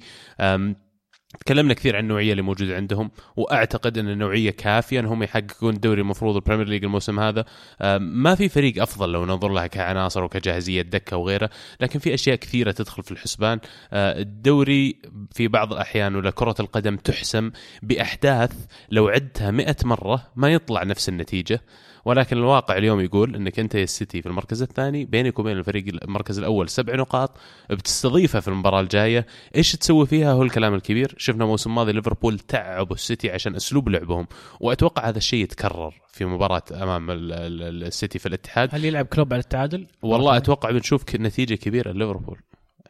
تكلمنا كثير عن النوعية اللي موجودة عندهم وأعتقد إن النوعية كافية انهم يحققون الدوري المفروض ال Premier League الموسم هذا. أم، ما في فريق أفضل لو ننظر لها كعناصر وكجاهزية دكة وغيره لكن في أشياء كثيرة تدخل في الحسبان. أه، الدوري في بعض الأحيان ولا كرة القدم تحسم بأحداث لو عدتها مئة مرة ما يطلع نفس النتيجة. ولكن الواقع اليوم يقول إنك أنت يا السيتي في المركز الثاني بينك وبين الفريق المركز الأول سبع نقاط بتستضيفه في المباراة الجاية. إيش تسوي فيها هو الكلام الكبير. شفنا موسم الماضي ليفربول تعبوا السيتي عشان أسلوب لعبهم وأتوقع هذا الشيء يتكرر في مباراة أمام ال- ال- السيتي في الاتحاد. هل يلعب كلوب على التعادل؟ والله أتوقع بنشوف نتيجة كبيرة لليفربول.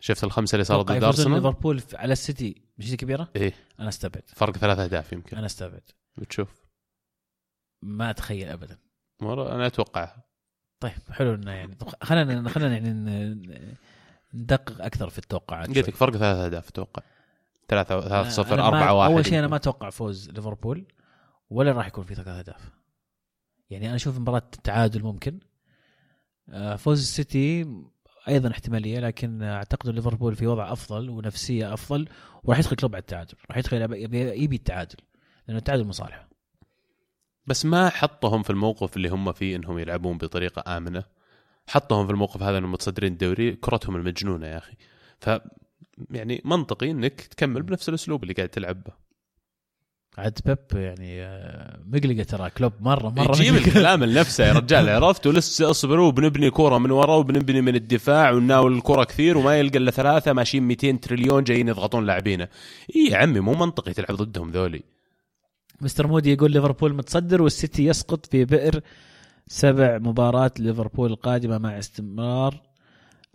شفت الخمسة اللي صارت ضد أرسنال؟ ليفربول على السيتي نتيجه كبيرة؟ إيه. أنا أستبعد. فرق ثلاث أهداف يمكن. أنا أستبعد. بتشوف. ما أتخيل ابدا. مرة أنا أتوقعها. طيب حلو إنه يعني خلينا خلينا يعني ندقق أكثر في التوقعات قلت لك. فرق ثلاث أهداف أتوقع. ثلاثة ثلاثة أنا- صفر أنا ما- أربعة واحد. أول شيء أنا. ما أتوقع فوز ليفربول ولا راح يكون في ثلاث أهداف. يعني أنا أشوف مباراة تعادل ممكن. آه، فوز السيتي أيضا احتمالية لكن أعتقد ليفربول في وضع أفضل ونفسية أفضل وراح يدخل كلوب على التعادل. راح يدخل يبي التعادل لأنه التعادل مصالحة. بس ما حطهم في الموقف اللي هم فيه إنهم يلعبون بطريقة آمنة. حطهم في الموقف هذا إنهم متصدرين الدوري كرتهم المجنونة يا أخي. ف يعني منطقي إنك تكمل بنفس الأسلوب اللي قاعد تلعب به. عاد بيب يعني آه، مقلقة ترى كلوب مرة مرة جيب مقلقة. الكلام لنفسه يا رجال. عرفت؟ ولسه أصبروا وبنبني كوره من ورا وبنبني من الدفاع ونناول الكوره كثير وما يلقى إلا ثلاثة ماشيين 200 تريليون جايين يضغطون لاعبينه. إي يا عمي مو منطقي تلعب ضدهم ذولي. مستر مودي يقول ليفربول متصدر والسيتي يسقط في بئر سبع مباراة ليفربول القادمة مع استمرار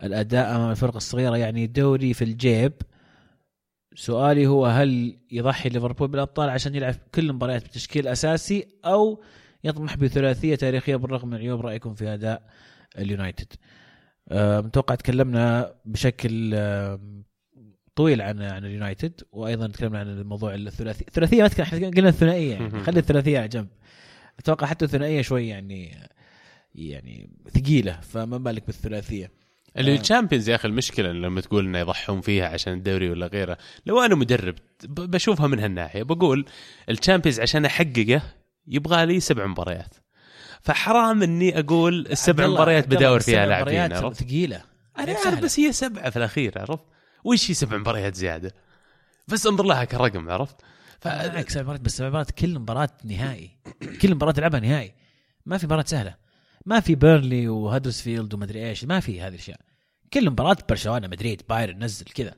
الأداء أمام الفرق الصغيرة يعني دوري في الجيب. سؤالي هو هل يضحي ليفربول بالأبطال عشان يلعب كل المباريات بتشكيل أساسي أو يطمح بثلاثية تاريخية بالرغم من عيوب رأيكم في أداء اليونايتد؟ متوقع تكلمنا بشكل طويل عن عن اليونايتد وأيضا تكلمنا عن الموضوع الثلاثي الثلاثية ما تكلم إحنا قلنا الثنائية يعني خلي الثلاثية على جنب أتوقع حتى الثنائية شوي يعني يعني ثقيلة فما بالك بالثلاثية اللي آه. ال Champions يا أخي المشكلة لما تقول إنه يضحون فيها عشان الدوري ولا غيره لو أنا مدرب بشوفها من هالناحية بقول ال Champions عشان أحققه يبغى لي سبع مباريات فحرام إني أقول السبع مباريات بداور فيها لاعبين عرفت؟ ثقيلة أنا عارف. بس هي سبعة في الأخير عرفت؟ وش هي سبع مباريات زيادة؟ بس انظر لها كرقم عرفت؟ ف... بالعكس سبع مباريات بس سبع مباريات كل مباراة نهائي. كل مباراة تلعبها نهائي. ما في مباراة سهلة. ما في بيرنلي وهدرسفيلد ومدري إيش. ما في هذه الأشياء. كل مباراة برشلونة مدريد بايرن نزل كذا.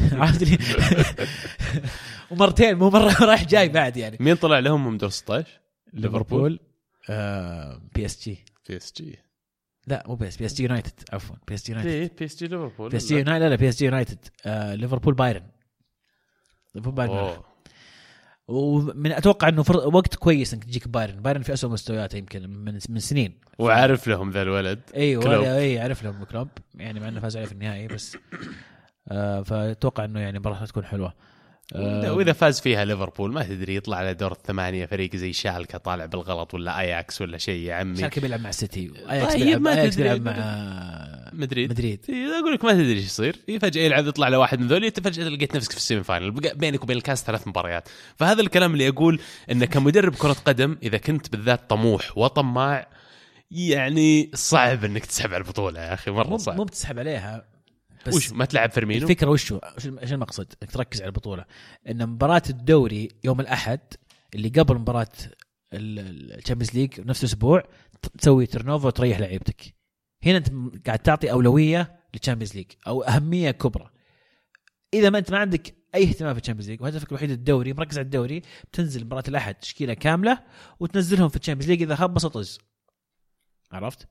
عرفت لي ومرتين مو مرة رايح جاي بعد يعني. مين طلع لهم من دور 16؟ ليفربول بي اس جي بي اس جي لا مو بي إس بي إس جي يونايتد عفوا PSG يونايتد. ليه PSG ليفربول. بي إس جي يونايتد لا لا بي إس جي يونايتد آه ليفربول بايرن. ليفربول بايرن. ومن أتوقع إنه فر... وقت كويس إنك تجيك بايرن. بايرن في اسوء مستوياته يمكن من من سنين. وعارف لهم ذا الولد أيوه إي عرف لهم كلوب يعني مع إنه فاز عليه في النهائي بس آه فأتوقع إنه يعني مباراة تكون حلوة. واذا آه وإذا فاز فيها ليفربول ما تدري يطلع على دور الثمانية فريق زي شالكة طالع بالغلط ولا آياكس ولا شيء يا عمي. شالكة بيلعب مع السيتي آياكس طيب، بيلعب ما آياكس تدري. بيلعب مع مدريد. مدريد. إيه، أقول لك ما تدري إيش يصير. إيه، فجأة يلعب يطلع له واحد من ذولي فجأة لقيت نفسك في ال semi-final بينك وبين الكاس ثلاث مباريات. فهذا الكلام اللي أقول انه كمدرب كرة قدم إذا كنت بالذات طموح وطماع يعني صعب إنك تسحب على البطولة يا أخي مرة صعب. مو بتسحب عليها. بس وش ما تلعب فيرمينو؟ الفكرة وشو؟ إيش إيش المقصد؟ إنك تركز على البطولة. إن مباراة الدوري يوم الأحد اللي قبل مباراة ال Champions League نفس الأسبوع تسوي turnover وتريح لعيبتك. هنا أنت قاعد تعطي أولوية لل Champions League أو أهمية كبرى. إذا ما أنت ما عندك أي اهتمام في ال Champions League وهدفك الوحيد الدوري مركز على الدوري بتنزل مباراة الأحد تشكيلة كاملة وتنزلهم في ال Champions League إذا خبص طز عرفت؟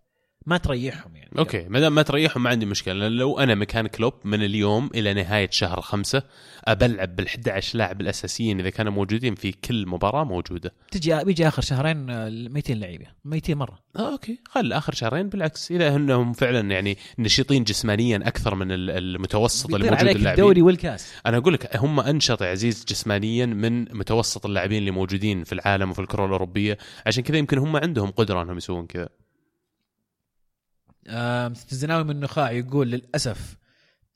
ما تريحهم يعني. أوكي ما دام ما تريحهم ما عندي مشكلة. لأن لو أنا مكان كلوب من اليوم إلى نهاية شهر خمسة أبلعب بال 11 لاعب الأساسيين إذا كانوا موجودين في كل مباراة موجودة. تجي بيجي آخر شهرين آه، 200 لعيبة 200 مرة. آه أوكي. خل آخر شهرين بالعكس. إذا إنهم فعلا يعني نشيطين جسمانيا أكثر من ال- المتوسط اللي موجود عليك اللاعبين. الدوري والكاس. أنا أقول لك هم أنشط يا عزيز جسمانيا من متوسط اللاعبين اللي موجودين في العالم وفي الكرة الأوروبية. عشان كذا يمكن هم عندهم قدرة إنهم يسوون كذا. الزناوي من النخاع يقول للأسف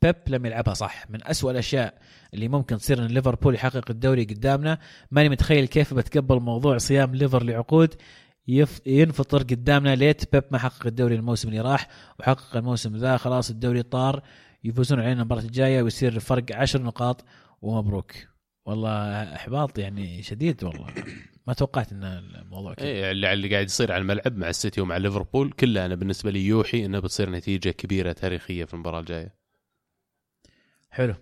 بيب لم يلعبها صح. من أسوأ الأشياء اللي ممكن تصير إن ليفربول يحقق الدوري قدامنا. ماني متخيل كيف بتقبل موضوع صيام ليفر لعقود. ينفطر قدامنا. ليت بيب ما حقق الدوري الموسم اللي راح وحقق الموسم ذا. خلاص الدوري طار. يفوزون علينا المباراة الجاية ويصير الفرق عشر نقاط. ومبروك. والله إحباط يعني شديد والله. ما توقعت إن الموضوع كذا. إيه اللي اللي قاعد يصير على الملعب مع السيتي ومع ليفربول كله أنا بالنسبة لي يوحي إنه بتصير نتيجة كبيرة تاريخية في المباراة الجاية. حلو.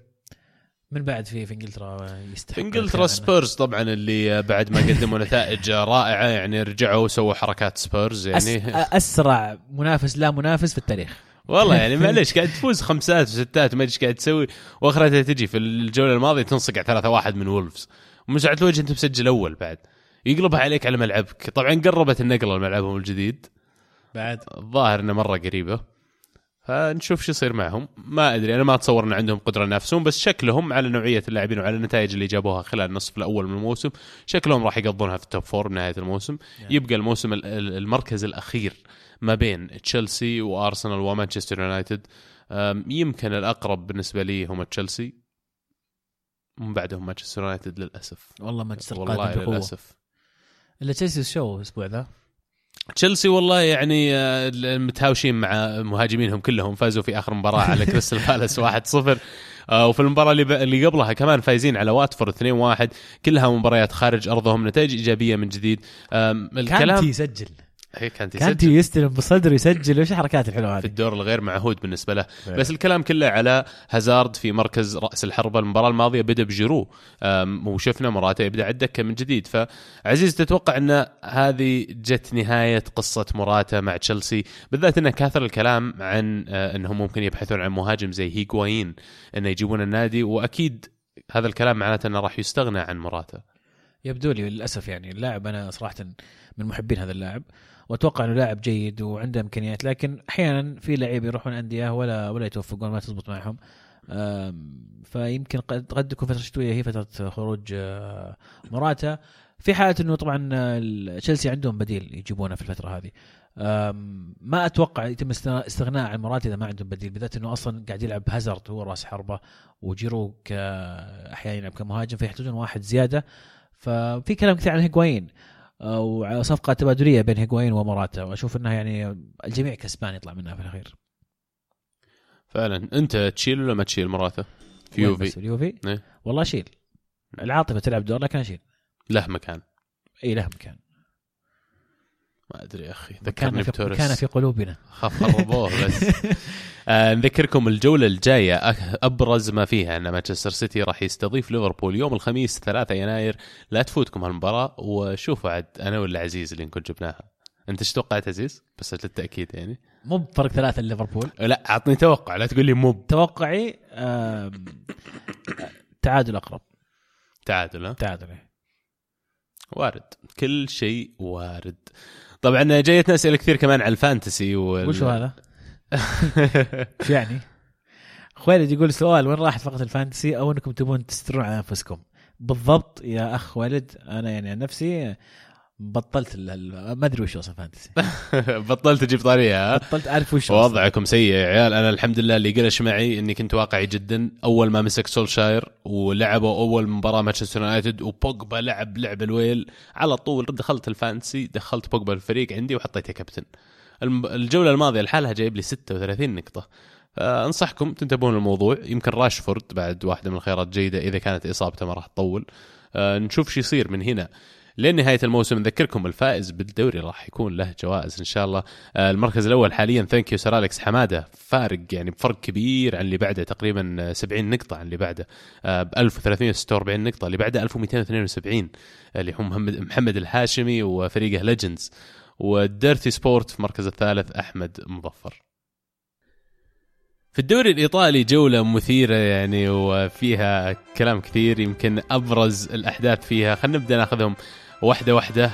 من بعد في في إنجلترا يستحق إنجلترا؟ سبيرز طبعا اللي بعد ما قدموا نتائج رائعة يعني رجعوا وسووا حركات سبيرز أس... يعني أسرع منافس لا منافس في التاريخ. والله يعني معليش قاعد تفوز خمسات وستات ما أدري إيش قاعد تسوي واخرتها تجي في الجولة الماضية تنصقع 3 1 من وولفز. ومن ساعه الوجه أنت مسجل أول بعد. يقلبها عليك على ملعبك. طبعا قربت النقلة لملعبهم الجديد. بعد. الظاهر إنه مرة قريبة. فنشوف شو يصير معهم. ما أدري أنا ما أتصور إن عندهم قدرة ينافسون بس شكلهم على نوعية اللاعبين وعلى النتائج اللي جابوها خلال النصف الأول من الموسم شكلهم راح يقضونها في ال top four بنهايه الموسم. نعم. يبقى الموسم ال- ال- المركز الأخير ما بين تشيلسي وأرسنال ومانشستر يونايتد. يمكن الأقرب بالنسبة لي هم تشيلسي. ومن بعدهم مانشستر يونايتد للأسف. والله مانشستر والله للأسف. إلا تشيلسي شو الأسبوع ذا؟ تشيلسي والله يعني آه، متهاوشين مع مهاجمينهم كلهم. فازوا في آخر مباراة على كريستال بالاس 1-0 آه، وفي المباراة اللي, ب... اللي قبلها كمان فايزين على واتفورد 2-1 كلها مباريات خارج أرضهم نتائج إيجابية من جديد. الكلام كانتي يسجل. هي كانتي كانتي يسجل يستلم بصدره يسجل وش الحركات الحلوه في هذه الدور الغير معهود بالنسبة له. إيه. بس الكلام كله على هازارد في مركز رأس الحربة المباراة الماضية بدأ بجيرو. وشفنا مراته يبدأ على الدكه من جديد. فعزيز تتوقع إن هذه جت نهاية قصة مراته مع تشيلسي؟ بالذات إنه كاثر الكلام عن آه، إنهم ممكن يبحثون عن مهاجم زي هيغوايين إنه يجيبون النادي. وأكيد هذا الكلام معناته إنه راح يستغنى عن مراته. يبدو لي للأسف يعني اللاعب أنا صراحة من محبين هذا اللاعب. وأتوقع إنه لاعب جيد وعنده إمكانيات لكن أحيانا في لعيبه يروحون أندية ولا ولا يتوفقون ما تزبط معهم. فيمكن قد قد تكون فترة شتوية هي فترة خروج آه، مراتا في حالة إنه طبعا آه، تشيلسي عندهم بديل يجيبونه في الفترة هذه. ما أتوقع يتم استغناء- عن مراتا إذا ما عندهم بديل بالذات إنه أصلا قاعد يلعب هازارد هو راس حربة وجيرو ك- أحيانا يلعب كمهاجم فيحتاجون واحد زيادة. ففي كلام كثير عن هيغوايين أو صفقة تبادلية بين هيغوايين ومراتا واشوف إنها يعني الجميع كسبان يطلع منها في الأخير. فعلا. أنت تشيل ولا ما تشيل مراته في يوفي. بس؟ اليوفي؟ إيه. والله اشيل العاطفة تلعب دور لكن أشيل. له مكان. اي له مكان. ما أدري يا أخي. ذكرني في بتوريس. كان في قلوبنا. خربوه بس. نذكركم الجولة الجاية. أك- أبرز ما فيها أن مانشستر سيتي راح يستضيف ليفربول يوم الخميس 3 يناير. لا تفوتكم هالمباراة وشوفوا عاد أنا ولا عزيز اللي نكون جبناها. أنت إيش توقعت عزيز؟ بس للتأكيد يعني. مو بفرق ثلاثة ليفربول. لا أعطني توقع لا تقول لي موب توقعي آم، تعادل أقرب. تعادل ها؟ تعادل إيه. وارد. كل شيء وارد. طبعا جايتنا أسئلة كثير كمان على ال fantasy وال... وشو هذا؟ شو يعني؟ خوالد يقول سؤال وين راحت فقرة ال fantasy؟ أو إنكم تبون تسترون على أنفسكم؟ بالضبط يا أخ خوالد أنا يعني عن نفسي بطلت ما أدري وش أصلا fantasy بطلت تجيب طاريه ها؟ بطلت أعرف وش. وضعكم سيء يا عيال. أنا الحمد لله اللي قلش معي إني كنت واقعي جدا. أول ما مسك سولشاير ولعبوا أول مباراة مانشستر يونايتد وبوجبا لعب لعب الويل. على طول دخلت ال fantasy دخلت بوجبا الفريق عندي وحطيته كابتن. الجولة الماضية لحالها جايب لي 36 نقطة. فأنصحكم تنتبهون للموضوع. يمكن راشفورد بعد واحدة من الخيارات جيدة إذا كانت إصابته ما راح تطول. آه، نشوف شو يصير من هنا. لين نهاية الموسم نذكركم الفائز بالدوري راح يكون له جوائز إن شاء الله. آه، المركز الأول حاليا thank you Sir Alex حمادة فارق يعني بفرق كبير عن اللي بعده تقريبا آه، 70 نقطة عن اللي بعده. ب 1346 نقطة اللي بعده 1272 اللي هم محمد الهاشمي وفريقه Legends وال Dirty Sport في المركز الثالث أحمد مظفر. في الدوري الإيطالي جولة مثيرة يعني وفيها كلام كثير يمكن أبرز الأحداث فيها. خلينا نبدأ ناخذهم واحدة واحدة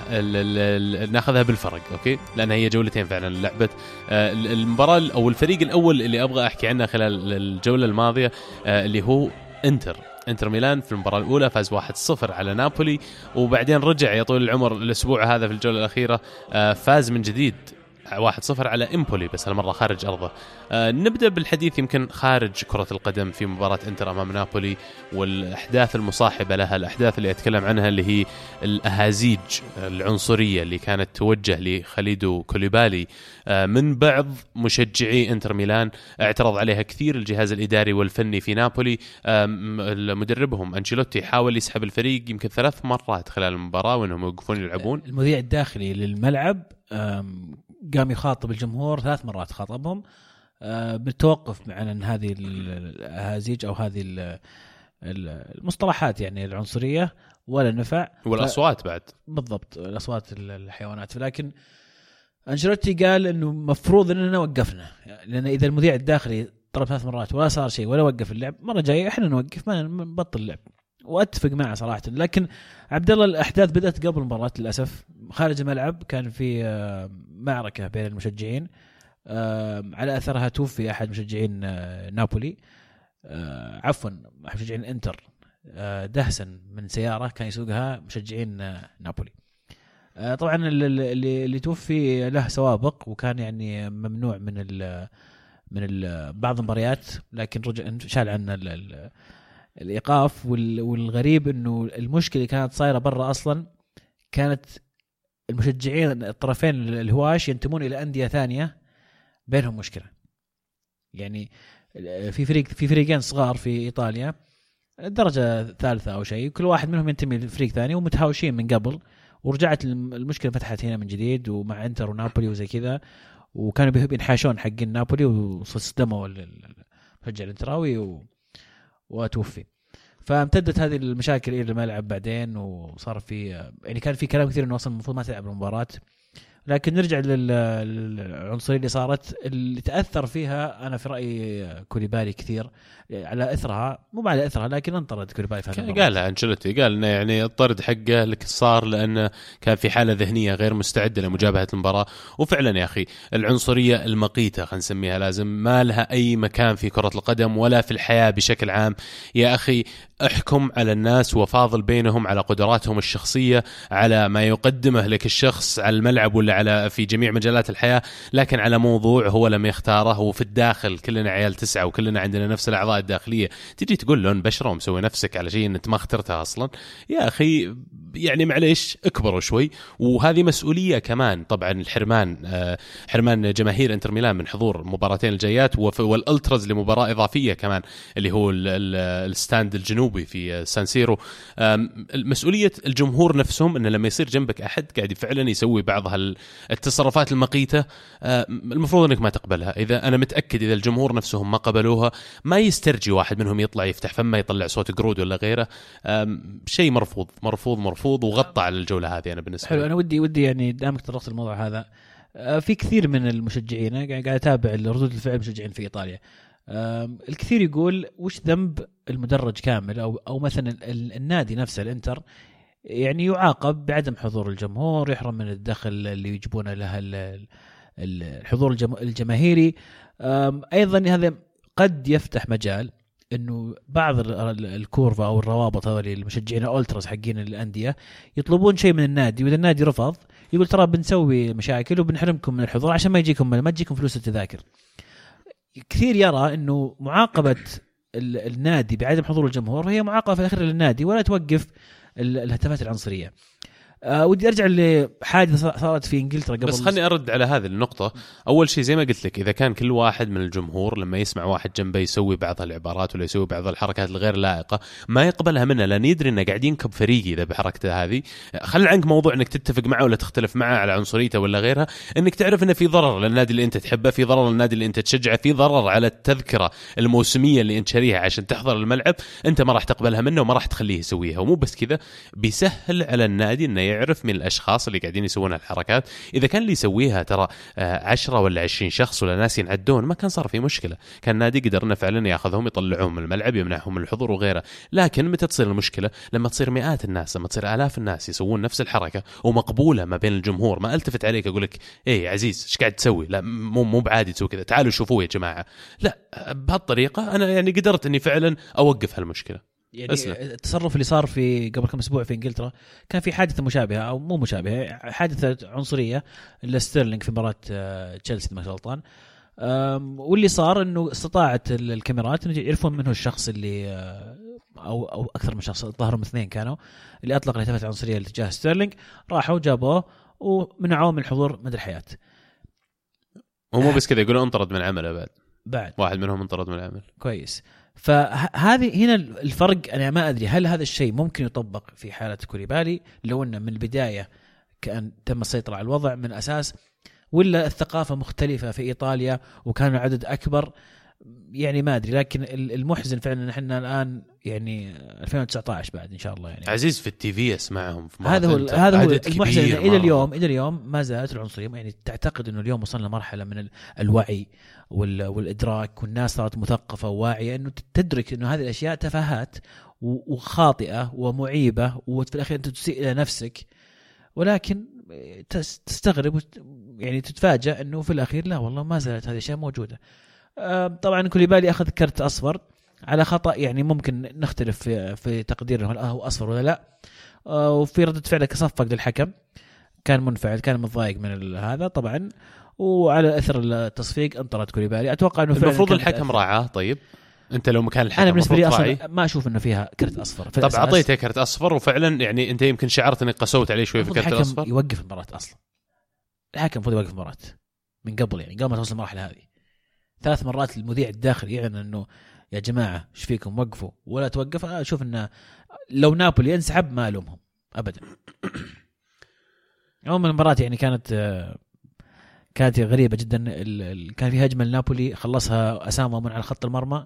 ناخذها بالفرق أوكي؟ لأن هي جولتين فعلا لعبت آه، ال- المباراة أو الفريق الأول اللي أبغى أحكي عنه خلال الجولة الماضية آه، اللي هو إنتر. انتر ميلان في المباراة الأولى فاز 1-0 على نابولي. وبعدين رجع يا طويل العمر الأسبوع هذا في الجولة الأخيرة آه، فاز من جديد. 1-0 على إمبولي بس هالمرة خارج أرضه. آه نبدأ بالحديث يمكن خارج كرة القدم في مباراة إنتر أمام نابولي والأحداث المصاحبة لها، الأحداث اللي أتكلم عنها اللي هي الأهازيج العنصرية اللي كانت توجه لخليدو كوليبالي. آه من بعض مشجعي إنتر ميلان اعترض عليها كثير الجهاز الإداري والفني في نابولي. آه مدربهم أنشيلوتي حاول يسحب الفريق يمكن ثلاث مرات خلال المباراة وإنهم يوقفون يلعبون. المذيع الداخلي للملعب قام يخاطب الجمهور ثلاث مرات خاطبهم. آه، بالتوقف عن هذه ال- الأهازيج أو هذه ال- ال- المصطلحات يعني العنصرية ولا نفع. والأصوات بعد. بالضبط الأصوات ال- الحيوانات. لكن أنشيلوتي قال إنه مفروض إننا وقفنا. لأن إذا المذيع الداخلي طلب ثلاث مرات ولا صار شيء ولا وقف اللعب مرة جاية إحنا نوقف ما نبطل اللعب. وأتفق معه صراحة. لكن عبد الله الأحداث بدأت قبل المباراة للأسف. خارج الملعب كان في آه، معركة بين المشجعين آه، على أثرها توفي أحد مشجعين آه، نابولي. عفوا مشجعين إنتر دهسا من سيارة كان يسوقها مشجعين نابولي. طبعا ال- ال- اللي اللي توفي له سوابق وكان يعني ممنوع من ال من ال بعض المباريات لكن رجع شال ال- الإيقاف وال- والغريب إنه المشكلة كانت صايرة برا أصلا كانت المشجعين الطرفين الهواش ينتمون إلى أندية ثانية بينهم مشكلة يعني في فريق في فريقين صغار في إيطاليا درجة ثالثة أو شيء كل واحد منهم ينتمي لفريق ثاني ومتهاوشين من قبل ورجعت الم- المشكلة فتحت هنا من جديد ومع إنتر ونابولي وزي كذا وكانوا بينحاشون حقين نابولي وصدموا ال- ال- المشجع الإنتراوي. وتوفي. فامتدت هذه المشاكل إلى الملعب بعدين وصار في يعني كان في كلام كثير إنه أصلا المفروض ما تلعب المباراة. لكن نرجع لل- للعنصرية اللي صارت اللي تأثر فيها أنا في رأيي كوليبالي كثير على إثرها مو على إثرها لكن انطرد كوليبالي في المباراة. قالها أنشيلوتي قال إنه يعني الطرد حقه لك صار لأنه كان في حالة ذهنية غير مستعدة لمجابهة المباراة وفعلا يا أخي العنصرية المقيتة خلينا نسميها لازم ما لها أي مكان في كرة القدم ولا في الحياة بشكل عام يا أخي احكم على الناس وفاضل بينهم على قدراتهم الشخصية على ما يقدمه لك الشخص على الملعب ولا على في جميع مجالات الحياة لكن على موضوع هو لم يختاره وفي الداخل كلنا عيال تسعة وكلنا عندنا نفس الأعضاء الداخلية. تجي تقول لون بشره ومسوي نفسك على شيء إنت ما اخترتها أصلا؟ يا أخي يعني معليش اكبروا شوي. وهذه مسؤولية كمان طبعا الحرمان آه، حرمان جماهير انتر ميلان من حضور المباراتين الجايات والألتراز لمباراة إضافية كمان اللي هو ال- ال- الستاند الجنوبي في سان سيرو. آم، مسؤولية الجمهور نفسهم انه لما يصير جنبك أحد قاعد فعلا يسوي بعض التصرفات المقيتة المفروض إنك ما تقبلها. إذا أنا متأكد إذا الجمهور نفسهم ما قبلوها ما يسترجي واحد منهم يطلع يفتح فمه يطلع صوت قرود ولا غيره. شيء مرفوض مرفوض مرفوض. وغطى على الجولة هذه أنا بالنسبة حلو أنا ودي ودي يعني دامك تطرقت الموضوع هذا. آه، في كثير من المشجعين قاعد أتابع ردود الفعل المشجعين في إيطاليا. الكثير يقول وش ذنب المدرج كامل أو أو مثلا ال- النادي نفسه الإنتر يعني يعاقب بعدم حضور الجمهور يحرم من الدخل اللي يجيبونه له ال- ال- الحضور الجم- الجماهيري. أيضا هذا قد يفتح مجال إنه بعض ال- ال- الكورفا أو الروابط هذول المشجعين الألتراس حقين الأندية يطلبون شيء من النادي وإذا النادي رفض يقول ترى بنسوي مشاكل وبنحرمكم من الحضور عشان ما يجيكم ما تجيكم فلوس التذاكر. كثير يرى إنه معاقبة ال- النادي بعدم حضور الجمهور هي معاقبة في الأخير للنادي ولا توقف ال- الهتافات العنصرية. آه ودي أرجع لحادثة صارت في إنجلترا قبل بس خلني أرد على هذه النقطة، أول شيء زي ما قلت لك إذا كان كل واحد من الجمهور لما يسمع واحد جنبه يسوي بعض العبارات ولا يسوي بعض الحركات الغير لائقة ما يقبلها منه لأن يدري إنه قاعد ينكب فريقي إذا بحركته هذه، خل عنك موضوع إنك تتفق معه ولا تختلف معه على عنصريته ولا غيرها، إنك تعرف إنه في ضرر للنادي اللي أنت تحبه، في ضرر للنادي اللي أنت تشجعه، في ضرر على التذكرة الموسمية اللي أنت شاريها عشان تحضر الملعب، أنت ما راح تقبلها منه وما راح تخليه يسويها، ومو بس كذا بيسهل على النادي إنه يعرف من الأشخاص اللي قاعدين يسوون الحركات. إذا كان اللي يسويها ترى آه، عشرة ولا عشرين شخص ولا ناس ينعدون ما كان صار في مشكلة. كان النادي قدر انه فعلا ياخذهم يطلعهم من الملعب يمنعهم من الحضور وغيره. لكن متى تصير المشكلة؟ لما تصير مئات الناس لما تصير آلاف الناس يسوون نفس الحركة ومقبولة ما بين الجمهور. ما ألتفت عليك أقول لك يا عزيز إيش قاعد تسوي؟ لا مو مو بعادي تسوي كذا تعالوا شوفوه يا جماعة. لا بهالطريقة أنا يعني قدرت إني فعلا أوقف هالمشكلة. يعني أسلم. التصرف اللي صار في قبل كم أسبوع في إنجلترا كان في حادثة مشابهة أو مو مشابهة حادثة عنصرية لستيرلينج في مباراة آه، تشيلسي إذا ما غلطان. واللي صار إنه استطاعت ال- الكاميرات إنه يعرفون منه الشخص اللي آه، أو أو أكثر من شخص ظهرهم اثنين كانوا اللي أطلق الهتافات عنصرية تجاه ستيرلينج راحوا جابوه ومنعوه من الحضور مدى الحياة. ومو بس كذا يقولون انطرد من عمله بعد. بعد. واحد منهم انطرد من العمل. كويس. فهذه هنا الفرق أنا ما أدري هل هذا الشيء ممكن يطبق في حالة كوليبالي لو أنه من البداية كان تم السيطرة على الوضع من أساس ولا الثقافة مختلفة في إيطاليا وكانوا عدد أكبر يعني ما أدري لكن ال- المحزن فعلا ان إحنا الآن يعني 2019 بعد إن شاء الله يعني عزيز في التي في اسمعهم في هذا هو. هذا هو المحزن إلى. اليوم إلى اليوم ما زالت العنصرية يعني تعتقد إنه اليوم وصلنا مرحله من ال- الوعي وال- والإدراك والناس صارت مثقفة وواعية إنه تدرك إنه هذه الأشياء تفاهات وخاطئة ومعيبة وفي الأخير أنت تسيء إلى نفسك ولكن تس- تستغرب يعني تتفاجأ إنه في الأخير لا والله ما زالت هذه الأشياء موجودة. آه، طبعا كوليبالي أخذ كرت أصفر على خطأ يعني ممكن نختلف في في تقدير هل هو أصفر ولا لا. آه، وفي ردة فعله صفق للحكم كان منفعل كان متضايق من هذا طبعا. وعلى إثر التصفيق انطرد كوليبالي. أتوقع إنه فعلاً المفروض الحكم راعاه. طيب أنت لو مكان الحكم أنا بالنسبة لي. أصلا ما أشوف إنه فيها كرت أصفر في طب. أعطيته كرت أصفر وفعلا يعني أنت يمكن شعرت إنك قسوت عليه شوي في المفروض كرت الحكم الأصفر؟ يوقف المباراة أصلا. الحكم المفروض يوقف المباراة من قبل يعني قبل ما توصل المرحله هذه. ثلاث مرات المذيع الداخلي يعلن إنه يا جماعة إيش فيكم؟ وقفوا. ولا توقف. أشوف إنه لو نابولي انسحب ما ألومهم. ابدا. عموما المباراه يعني كانت آه، كانت غريبة جدا. كان في هجمة لنابولي خلصها أسامة من على خط المرمى.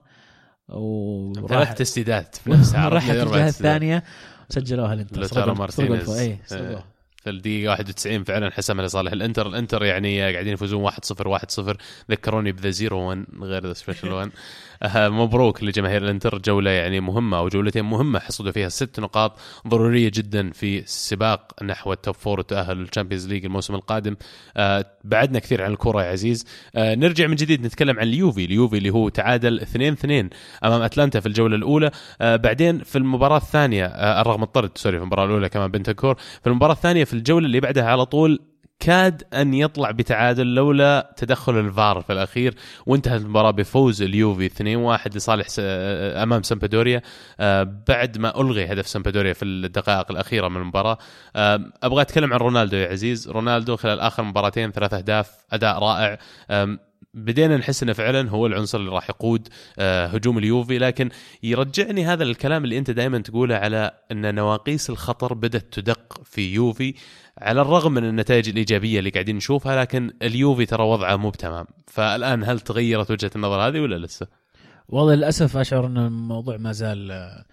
وراح ثلاث تسديدات في نفسها راحت الجهة. الثانية. سجلوها الإنتر. لوتارو مارتينيز. أي الدقيقة 91 فعلا حسمها لصالح. الانتر، الإنتر يعني قاعدين يفوزون 1-0 1-0 ذكروني ب the zero one غير the special one آه، مبروك لجماهير الإنتر. جولة يعني مهمة أو جولتين مهمة حصدوا فيها ست نقاط ضرورية جدا في السباق نحو ال top four والتأهل لل Champions League الموسم القادم. آه، بعدنا كثير عن الكرة يا عزيز. آه، نرجع من جديد نتكلم عن اليوفي. اليوفي اللي هو تعادل 2-2 أمام أتلانتا في الجولة الأولى. آه، بعدين في المباراة الثانية آه، رغم الطرد sorry في المباراة الأولى كمان بنتكور في المباراة الثانية في الجولة اللي بعدها على طول كاد أن يطلع بتعادل لولا تدخل الفار في الأخير وانتهت المباراة بفوز اليوفي 2-1 لصالح س- أمام سامبدوريا آه، بعد ما ألغي هدف سامبدوريا في الدقائق الأخيرة من المباراة. آه، أبغى أتكلم عن رونالدو يا عزيز. رونالدو خلال آخر مباراتين ثلاث أهداف أداء رائع. بدينا نحس إنه فعلا هو العنصر اللي راح يقود آه، هجوم اليوفي لكن يرجعني هذا الكلام اللي أنت دائما تقوله على إن نواقيس الخطر بدأت تدق في يوفي على الرغم من النتائج الإيجابية اللي قاعدين نشوفها لكن اليوفي ترى وضعه مو بتمام فالآن هل تغيرت وجهة النظر هذه ولا لسه؟ والله للأسف أشعر إن الموضوع ما زال آه،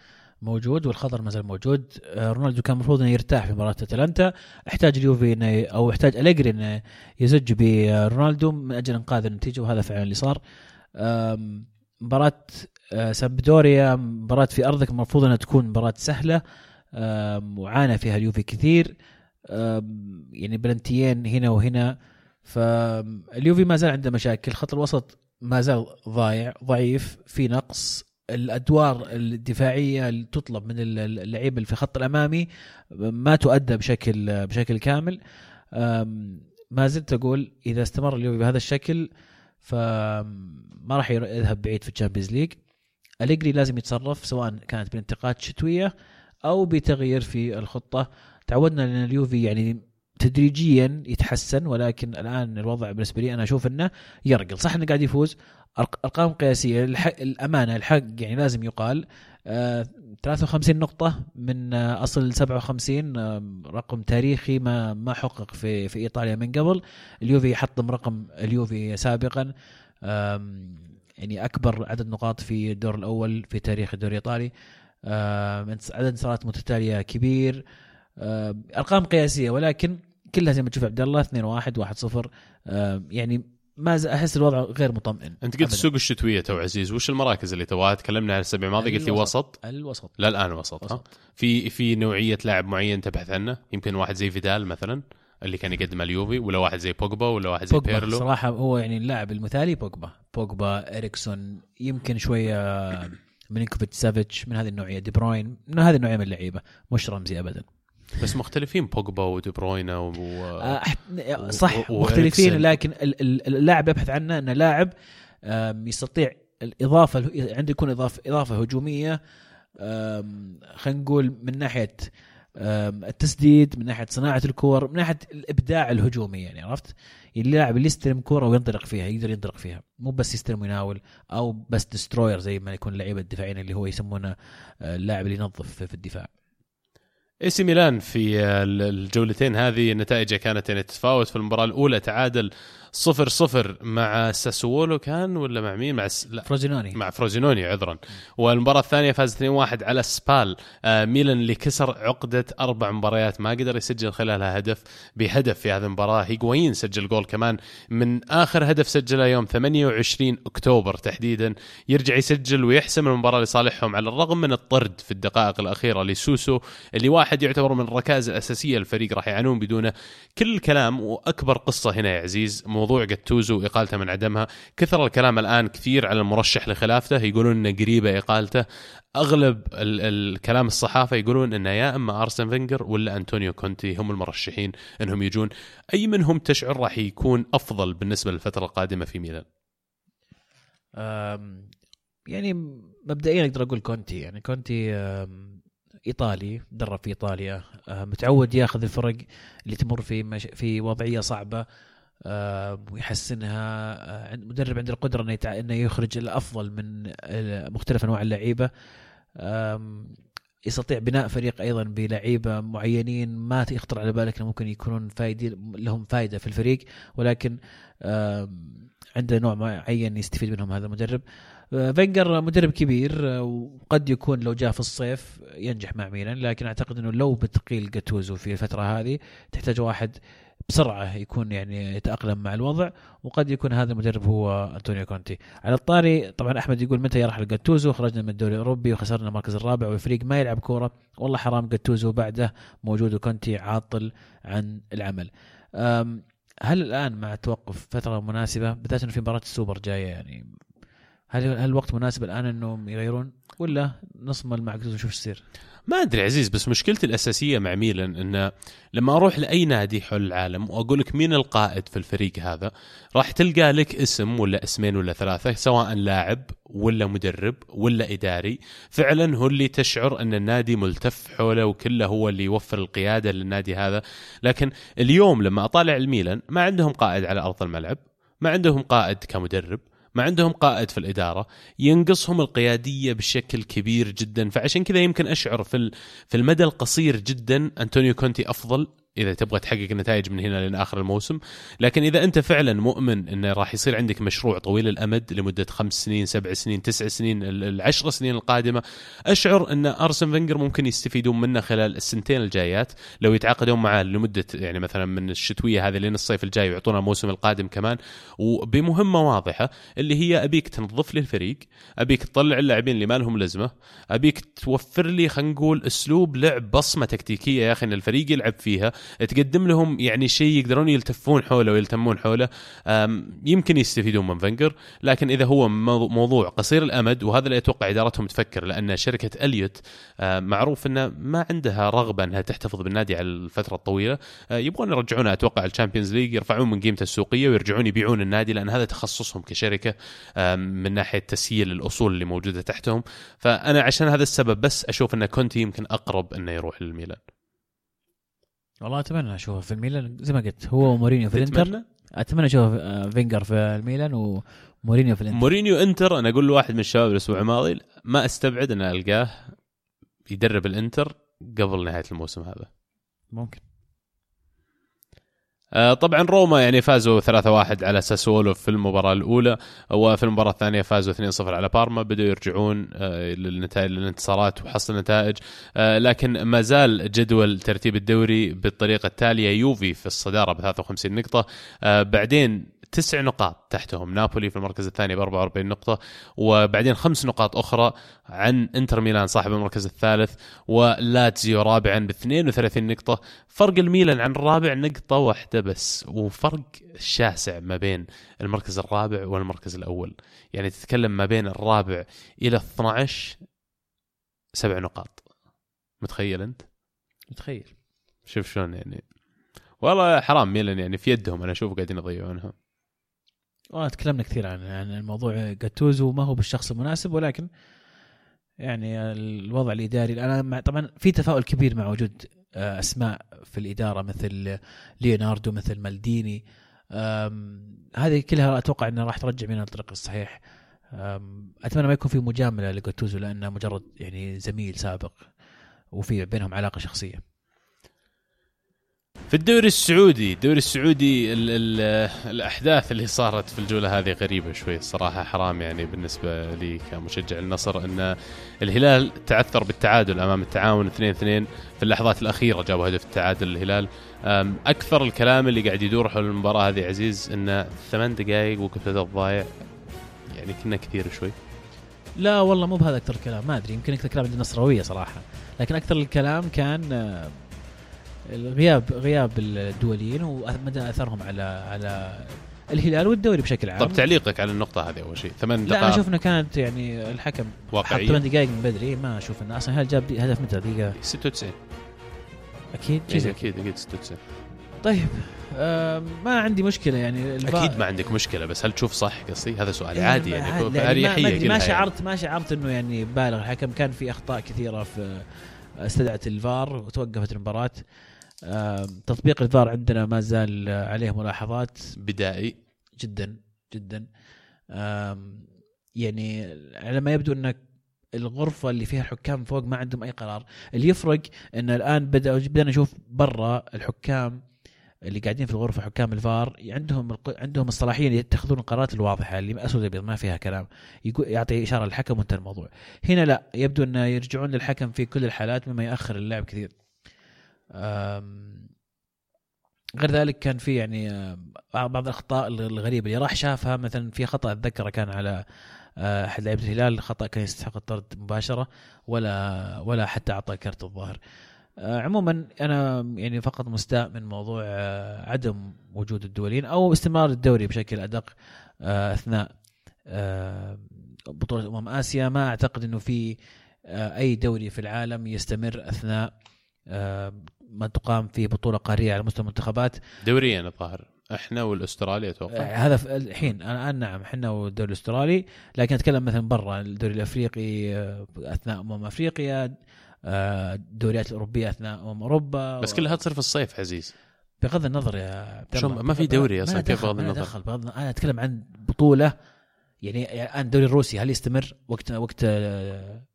موجود والخطر ما زال موجود. آه، رونالدو كان المفروض إنه يرتاح في مباراة أتلانتا. احتاج اليوفي إنه أو احتاج أليجري إنه يزج برونالدو من أجل إنقاذ النتيجة وهذا فعلا اللي صار. مباراة آه، سامبدوريا مباراة في أرضك المفروض إنها تكون مباراة سهلة. وعانى فيها اليوفي كثير. يعني بلنتيين هنا وهنا. فاليوفي ما زال عنده مشاكل. خط الوسط ما زال ضايع ضعيف. في نقص. الأدوار الدفاعية اللي تطلب من اللعيبه اللي في الخط الأمامي ما تؤدى بشكل بشكل كامل. ما زلت أقول إذا استمر اليوفي بهذا الشكل فما راح يذهب بعيد في ال Champions League. أليجري لازم يتصرف سواء كانت بانتقاد شتوية أو بتغيير في الخطة. تعودنا إن اليوفي يعني تدريجيا يتحسن ولكن الآن الوضع بالنسبة لي أنا أشوف إنه يرقل. صح إنه قاعد يفوز؟ ارقام قياسيه الحق الأمانة الحق يعني لازم يقال آه 53 نقطة من آه أصل 57 آه رقم تاريخي ما ما حقق في في إيطاليا من قبل. اليوفي حطم رقم اليوفي سابقا. يعني أكبر عدد نقاط في الدور الأول في تاريخ الدوري الإيطالي. عدد انتصارات متتالية كبير. أرقام قياسية ولكن كلها زي ما تشوف عبد الله 2 1 1 0 يعني ما أحس الوضع غير مطمئن. أنت قلت السوق الشتوية تو عزيز وش المراكز اللي تبغاها تكلمنا عن الأسبوع الماضي قلت لي وسط. الوسط. لا الآن وسط, وسط. ها في في نوعية لاعب معين تبحث عنه؟ يمكن واحد زي فيدال مثلا اللي كان يقدم اليوفي ولا واحد زي بوجبا ولا واحد زي بيرلو. صراحة هو يعني اللاعب المثالي بوجبا. بوجبا إريكسون يمكن شوية ميلينكوفيتش سافيتش من هذه النوعية. دي بروين من هذه النوعية من اللعيبة. مش رمزي ابدا. بس مختلفين بوجبا ودي بروينا و... آه صح و... مختلفين لكن اللاعب يبحث عنه إنه لاعب يستطيع الإضافة عنده يكون اضافه إضافة هجومية خلينا نقول من ناحية التسديد من ناحية صناعة الكور من ناحية الإبداع الهجومي يعني عرفت؟ اللاعب اللي يستلم كورة وينطلق فيها يقدر ينطلق فيها مو بس يستلم ويناول أو بس destroyer زي ما يكون اللعيبه الدفاعيين اللي هو يسمونه آه، اللاعب اللي ينظف في الدفاع. إي سي ميلان في الجولتين هذه نتائجه كانت يعني تتفاوت. في المباراة الأولى تعادل صفر صفر مع ساسولو كان ولا مع مين؟ مع س... لا. فروزينوني مع فروزينوني عذرا. والمباراة الثانية فاز 2-1 على سبال. آه ميلان اللي كسر عقدة أربع مباريات ما قدر يسجل خلالها هدف بهدف في هذه المباراة. هيغوين سجل جول كمان. من آخر هدف سجله يوم 28 أكتوبر تحديدا. يرجع يسجل ويحسم المباراة لصالحهم على الرغم من الطرد في الدقائق الأخيرة لسوسو اللي واحد يعتبر من الركائز الأساسية للفريق راح يعانون بدونه. كل الكلام وأكبر قصة هنا يا عزيز موضوع جاتوزو وإقالته من عدمها. كثر الكلام الآن كثير على المرشح لخلافته. يقولون انه قريبة إقالته. أغلب ال الكلام الصحافة يقولون إنه يا إما أرسن فينجر ولا انطونيو كونتي هم المرشحين إنهم يجون. أي منهم تشعر راح يكون أفضل بالنسبة للفترة القادمة في ميلان؟ يعني مبدئيا أقدر أقول كونتي. يعني كونتي إيطالي درب في إيطاليا. متعود ياخذ الفرق اللي تمر في في وضعية صعبة. آه، ويحسنها آه، مدرب عنده القدرة إنه إنه يخرج الأفضل من مختلف أنواع اللعيبة. يستطيع بناء فريق أيضا بلعيبة معينين ما يخطر على بالك إنه ممكن يكونون فايدين لهم فائده في الفريق. ولكن عنده نوع معين يستفيد منهم هذا المدرب. آه، فينجر مدرب كبير وقد يكون لو جاء في الصيف ينجح مع ميلان. لكن أعتقد إنه لو بتقيل جاتوزو في الفترة هذه تحتاج واحد بسرعة يكون يعني يتأقلم مع الوضع وقد يكون هذا المدرب هو أنطونيو كونتي. على الطاري طبعا أحمد يقول متى يرحل جاتوزو؟ خرجنا من الدوري الأوروبي وخسرنا المركز الرابع والفريق ما يلعب كورة والله حرام جاتوزو بعده موجود وكونتي عاطل عن العمل. هل الآن مع توقف فترة مناسبة بالذات إنه في مباراة السوبر جاية يعني هل هل الوقت مناسب الآن إنهم يغيرون ولا نصمل مع جاتوزو ونشوف إيش يصير؟ ما أدري عزيز بس مشكلتي الأساسية مع ميلان إنه لما أروح لأي نادي حول العالم وأقول لك مين القائد في الفريق هذا راح تلقى لك اسم ولا اسمين ولا ثلاثة سواء لاعب ولا مدرب ولا إداري فعلا هو اللي تشعر أن النادي ملتف حوله وكله هو اللي يوفر القيادة للنادي هذا لكن اليوم لما أطالع الميلان ما عندهم قائد على أرض الملعب ما عندهم قائد كمدرب ما عندهم قائد في الإدارة ينقصهم القيادية بشكل كبير جدا. فعشان كذا يمكن أشعر في في المدى القصير جدا انطونيو كونتي أفضل. إذا تبغى تحقق نتائج من هنا لين اخر الموسم. لكن إذا أنت فعلا مؤمن انه راح يصير عندك مشروع طويل الأمد لمدة خمس سنين سبع سنين تسع سنين العشر سنين القادمة أشعر إن أرسن فينجر ممكن يستفيدون منه خلال السنتين الجايات. لو يتعاقدون معاه لمدة يعني مثلا من الشتوية هذه لين الصيف الجاي ويعطونا الموسم القادم كمان وبمهمة واضحة اللي هي أبيك تنظف لي الفريق أبيك تطلع اللاعبين اللي ما لهم لزمة أبيك توفر لي خلينا نقول أسلوب لعب بصمة تكتيكية يا أخي إن الفريق يلعب فيها. تقدم لهم يعني شيء يقدرون يلتفون حوله ويلتمون حوله. يمكن يستفيدون من فنجر لكن إذا هو مو- موضوع قصير الأمد وهذا اللي أتوقع إدارتهم تفكر لأن شركة إليوت معروف انه ما عندها رغبة إنها تحتفظ بالنادي على الفترة الطويلة. يبغون يرجعونه أتوقع ال Champions League يرفعون من قيمته السوقية ويرجعون يبيعون النادي لأن هذا تخصصهم كشركة من ناحية تسييل الأصول اللي موجودة تحتهم. فأنا عشان هذا السبب بس أشوف إن كونتي يمكن أقرب إنه يروح للميلان. والله أتمنى أشوفه في الميلان زي ما قلت هو ومورينيو في الإنتر؟ أتمنى أشوف آه، فينجر في الميلان ومورينيو في الإنتر. مورينيو إنتر أنا أقول لواحد من الشباب الأسبوع الماضي ما أستبعد إن ألقاه يدرب الإنتر قبل نهاية الموسم هذا. ممكن. طبعا روما يعني فازوا 3-1 على ساسولو في المباراة الأولى وفي المباراة الثانية فازوا 2-0 على بارما. بدأوا يرجعون آه، للنتائج للانتصارات وحصل نتائج آه، لكن ما زال جدول ترتيب الدوري بالطريقة التالية. يوفي في الصدارة ب 53 نقطة. آه، بعدين تسع نقاط تحتهم. نابولي في المركز الثاني ب 44 نقطة وبعدين خمس نقاط أخرى عن إنتر ميلان صاحب المركز الثالث ولاتزيو رابعا ب 32 نقطة. فرق الميلان عن الرابع نقطة واحدة بس وفرق شاسع ما بين المركز الرابع والمركز الأول. يعني تتكلم ما بين الرابع إلى 12 سبع نقاط. متخيل أنت؟ متخيل. شوف شلون يعني. والله حرام ميلان يعني في يدهم أنا أشوف قاعدين يضيعونها تكلمنا كثير عن عن الموضوع جاتوزو ما هو بالشخص المناسب ولكن يعني الوضع الإداري مع طبعا في تفاؤل كبير مع وجود آه، أسماء في الإدارة مثل ليوناردو مثل مالديني. هذه كلها أتوقع إنها راح ترجع بينا الطريق الصحيح. أتمنى ما يكون في مجاملة لجاتوزو لأنه مجرد يعني زميل سابق وفي بينهم علاقة شخصية. في الدوري السعودي الدوري السعودي ال ال الأحداث اللي صارت في الجولة هذه غريبة شوي الصراحه حرام يعني بالنسبة لي كمشجع النصر إن الهلال تعثر بالتعادل أمام التعاون 2-2 في اللحظات الأخيرة جابوا هدف التعادل للهلال أم، أكثر الكلام اللي قاعد يدور حول المباراة هذه عزيز إن ثمان دقائق وقت بدل ضايع يعني كنا كثير شوي. لا والله مو بهذا أكثر كلام ما أدري يمكن أكثر كلام عند النصراوية صراحة لكن أكثر الكلام كان آه، غياب غياب الدوليين ومدى أثرهم على على الهلال والدوري بشكل عام. طب تعليقك على النقطة هذه أول شيء. ثمان لا أنا دقائق. أشوف إنه كانت يعني الحكم حط واقعية. 8 دقائق من بدري ما أشوف إنه أصلا هل جاب هدف متى؟ دقيقة 96 أكيد؟ شيء إيه، زي أكيد أكيد 96 طيب آه ما عندي مشكلة يعني أكيد ما عندك مشكلة بس هل تشوف صح قصدي؟ هذا سؤال إيه، عادي ما- يعني عادي، يعني ما- ما, يعني. شعرت ما شعرت إنه يعني بالغ الحكم. كان في أخطاء كثيرة في استدعت الفار وتوقفت المباراة. تطبيق الفار عندنا ما زال عليه ملاحظات. بدائي. جدا جدا. يعني على ما يبدو ان الغرفة اللي فيها الحكام فوق ما عندهم أي قرار. اللي يفرق إن الآن بدا بدأنا نشوف برا الحكام اللي قاعدين في الغرفة حكام الفار عندهم عندهم الصلاحيه اللي يتخذون القرارات الواضحة اللي أسود أبيض ما فيها كلام يقول يعطي إشارة للحكم وانتهى الموضوع. هنا لا يبدو انه يرجعون للحكم في كل الحالات مما ياخر اللعب كثير. غير ذلك كان في يعني بعض الأخطاء الغريبة اللي راح شافها مثلا في خطأ أتذكره كان على آه، أحد لعيبة الهلال خطأ كان يستحق الطرد مباشرة ولا ولا حتى اعطى كرت الظهر آه، عموما أنا يعني فقط مستاء من موضوع آه، عدم وجود الدوليين أو استمرار الدوري بشكل أدق أثناء بطولة أمم آسيا. ما أعتقد إنه في أي دوري في العالم يستمر أثناء ما تقام في بطولة قارية على مستوى المنتخبات. دوريا الظاهر. إحنا والاسترالي أتوقع. آه، هذا الحين. الان نعم إحنا والدوري الأسترالي. لكن أتكلم مثلا برا الدوري الأفريقي آه، أثناء أمم أفريقيا آه، الدوريات الأوروبية أثناء أمم أوروبا بس كلها تصير في الصيف عزيز. بغض النظر يا عبد شو ما في دوري ما أصلاً، كيف دخل- بغض ما النظر؟ دخل بغض النظر. أنا أتكلم عن بطولة يعني يعني الان الدوري الروسي هل يستمر وقت وقت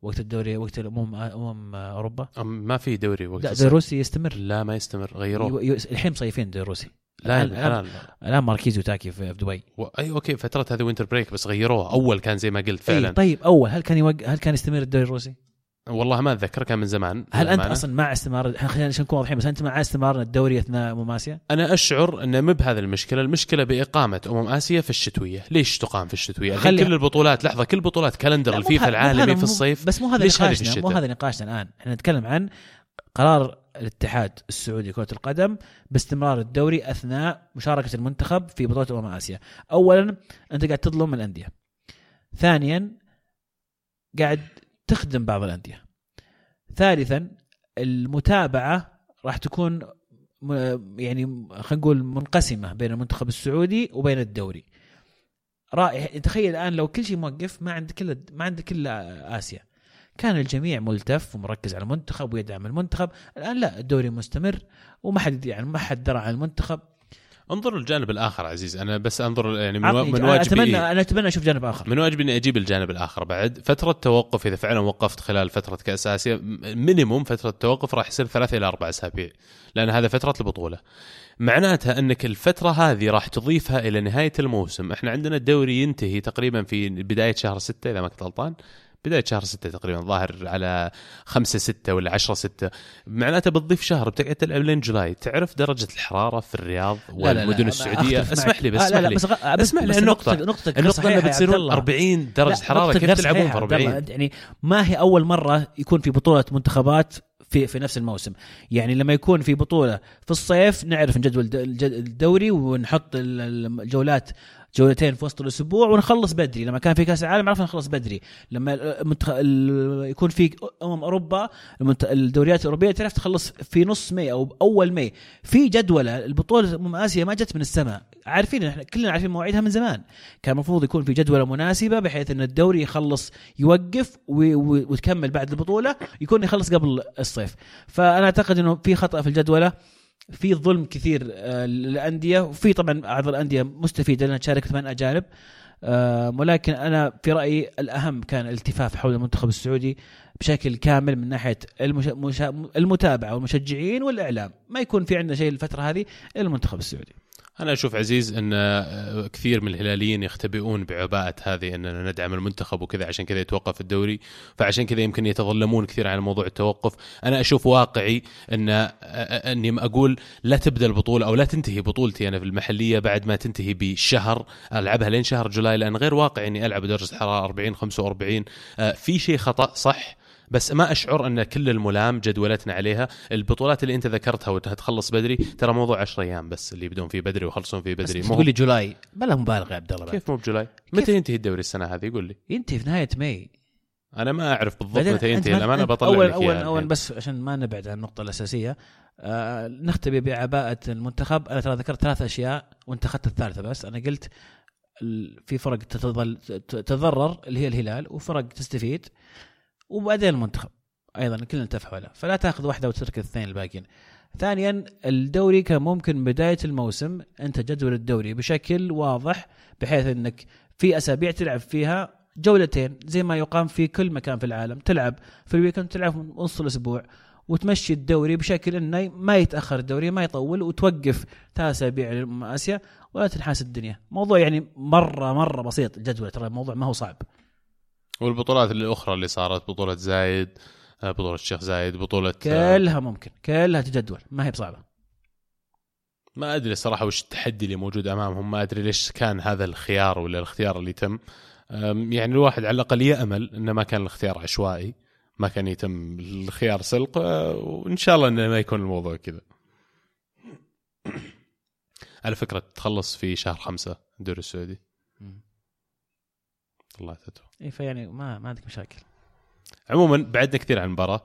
وقت الدوري وقت الأمم أمم أوروبا؟ أم- ما في دوري وقت لا الدوري. الروسي يستمر. لا ما يستمر غيروه. الحين مصيفين الدوري الروسي. لا الحلال الآن ماركيزي وتاكي في في دبي. و... أي okay فترة هذه winter break بس غيروه أول كان زي ما قلت فعلا. أي طيب أول هل كان يوق... هل كان يستمر الدوري الروسي؟ والله ما أتذكر كان من زمان هل أنت للأمانة. أصلا مع استمرار خلينا نكون واضحين بس أنت مع استمرار الدوري أثناء أمم آسيا؟ أنا أشعر ان مو بهذه المشكلة، المشكلة بإقامة أمم آسيا في الشتوية، ليش تقام في الشتوية؟ خلي- كل البطولات لحظة كل بطولات كالندر الفيفا العالمي في الصيف بس مو هذا نقاشنا مو؟ هذا نقاشنا الآن إحنا نتكلم عن قرار الاتحاد السعودي لكرة القدم باستمرار الدوري أثناء مشاركة المنتخب في بطولة أمم آسيا اولا أنت قاعد تظلم الأندية ثانيا قاعد تخدم بعض الأندية. ثالثا المتابعة راح تكون يعني خلينا نقول منقسمة بين المنتخب السعودي وبين الدوري. رائع تخيل الآن لو كل شيء موقف ما عندك الا ما عندك الا آسيا. كان الجميع ملتف ومركز على المنتخب ويدعم المنتخب. الآن لا الدوري مستمر وما حد يعني ما حد درى عن المنتخب. انظر للجانب الآخر عزيز أنا بس أنظر يعني من, من واجبي. اتمنى أنا أتمنى أشوف جانب آخر. من واجبي إني أجيب الجانب الآخر. بعد فترة توقف إذا فعلا وقفت خلال فترة كأس آسيا مينيموم فترة توقف راح يصير ثلاثة إلى أربع أسابيع لأن هذا فترة البطولة. معناتها إنك الفترة هذه راح تضيفها إلى نهاية الموسم. إحنا عندنا الدوري ينتهي تقريبا في بداية شهر ستة إذا ما كنت غلطان. بداية شهر ستة تقريبا ظاهر على خمسة ستة ولا عشرة ستة معناته بتضيف شهر بتقعد تلعب لين جولاي تعرف درجة الحرارة في الرياض لا لا لا، والمدن أختلف اسمح. لي بس اسمح لي بس اسمح لي بس النقطة نقطة نقطة النقطة صحيحة انه يا بتصيرون عبد الله. 40 درجة لا، حرارة نقطتك كيف تلعبون في يا عبد 40 الله. يعني ما هي أول مرة يكون في بطولة منتخبات في في نفس الموسم يعني لما يكون في بطولة في الصيف نعرف نجدول الدوري ونحط ال- ال- الجولات جولتين في وسط الأسبوع ونخلص بدري. لما كان في كأس العالم عرفنا نخلص بدري. لما المنتخ... ال- يكون في أمم أوروبا المنت... الدوريات الأوروبية تعرف تخلص في نص May أو أول May. في جدولة البطولة أمم آسيا ما جت من السماء. عارفين إحنا كلنا عارفين مواعيدها من زمان. كان المفروض يكون في جدولة مناسبة بحيث إن الدوري يخلص يوقف و... و... وتكمل بعد البطولة يكون يخلص قبل الصيف. فأنا أعتقد إنه في خطأ في الجدولة. في ظلم كثير آه، للأندية وفي طبعا بعض الأندية مستفيدة لأنها تشارك ثمان أجانب آه، ولكن أنا في رأيي الأهم كان الالتفاف حول المنتخب السعودي بشكل كامل من ناحية. المتابعة والمشجعين والإعلام ما يكون في عندنا شيء الفترة هذه المنتخب السعودي أنا أشوف عزيز إن آه، كثير من الهلاليين يختبئون بعباءة هذه إننا ندعم المنتخب وكذا عشان كذا يتوقف الدوري فعشان كذا يمكن يتظلمون كثير على موضوع التوقف. أنا أشوف واقعي إن آه، آه، إني أقول لا تبدأ البطولة أو لا تنتهي بطولتي أنا في المحلية بعد ما تنتهي بشهر ألعبها لين شهر July لأن غير واقعي إني ألعب درجه حراره 40 45 آه، في شيء خطأ صح بس ما أشعر أن كل الملام جدولتنا عليها. البطولات اللي أنت ذكرتها وانها تخلص بدري ترى موضوع 10 أيام بس اللي يبدون فيه بدري ويخلصون فيه بدري. مو تقول لي July. بلا مبالغة يا عبد الله. كيف مو ب July؟ متى ينتهي الدوري السنة هذه؟ قول لي. ينتهي في نهاية May. أنا ما أعرف بالضبط متى ينتهي. ما- الأمانة بطلع اول لك اول أول. بس عشان ما نبعد عن النقطة الأساسية. آه نختبي بعباءة المنتخب. أنا ترى ذكرت ثلاث أشياء وأنت أخذت الثالثة بس. أنا قلت في فرق تتظل تتضرر اللي هي الهلال وفرق تستفيد. وبعدين المنتخب أيضا كلنا نتفق عليها فلا تأخذ واحدة وتترك الاثنين الباقيين. ثانيا الدوري كان ممكن بداية الموسم أنت جدول الدوري بشكل واضح بحيث إنك في أسابيع تلعب فيها جولتين زي ما يقام في كل مكان في العالم تلعب في الويكند تلعب نص الأسبوع وتمشي الدوري بشكل إنه ما يتأخر الدوري ما يطول وتوقف ثلاث أسابيع اسيا ولا تنحاس الدنيا. موضوع يعني مرة مرة بسيط الجدول ترى الموضوع ما هو صعب. والبطولات الأخرى اللي صارت بطولة زايد آه، بطولة الشيخ زايد بطولة آه، كلها ممكن كلها تجدول ما هي بصعبة. ما أدري الصراحه وش التحدي اللي موجود أمامهم ما أدري ليش كان هذا الخيار ولا الاختيار اللي تم يعني الواحد على الأقل يأمل إنه ما كان الاختيار عشوائي ما كان يتم الخيار سلق أه، وإن شاء الله إنه ما يكون الموضوع كذا. على فكرة تخلص في شهر خمسة الدوري السعودي. طلعت فتوى اي فيعني ما ما عندك مشاكل. عموما بعدنا كثير عن المباراة.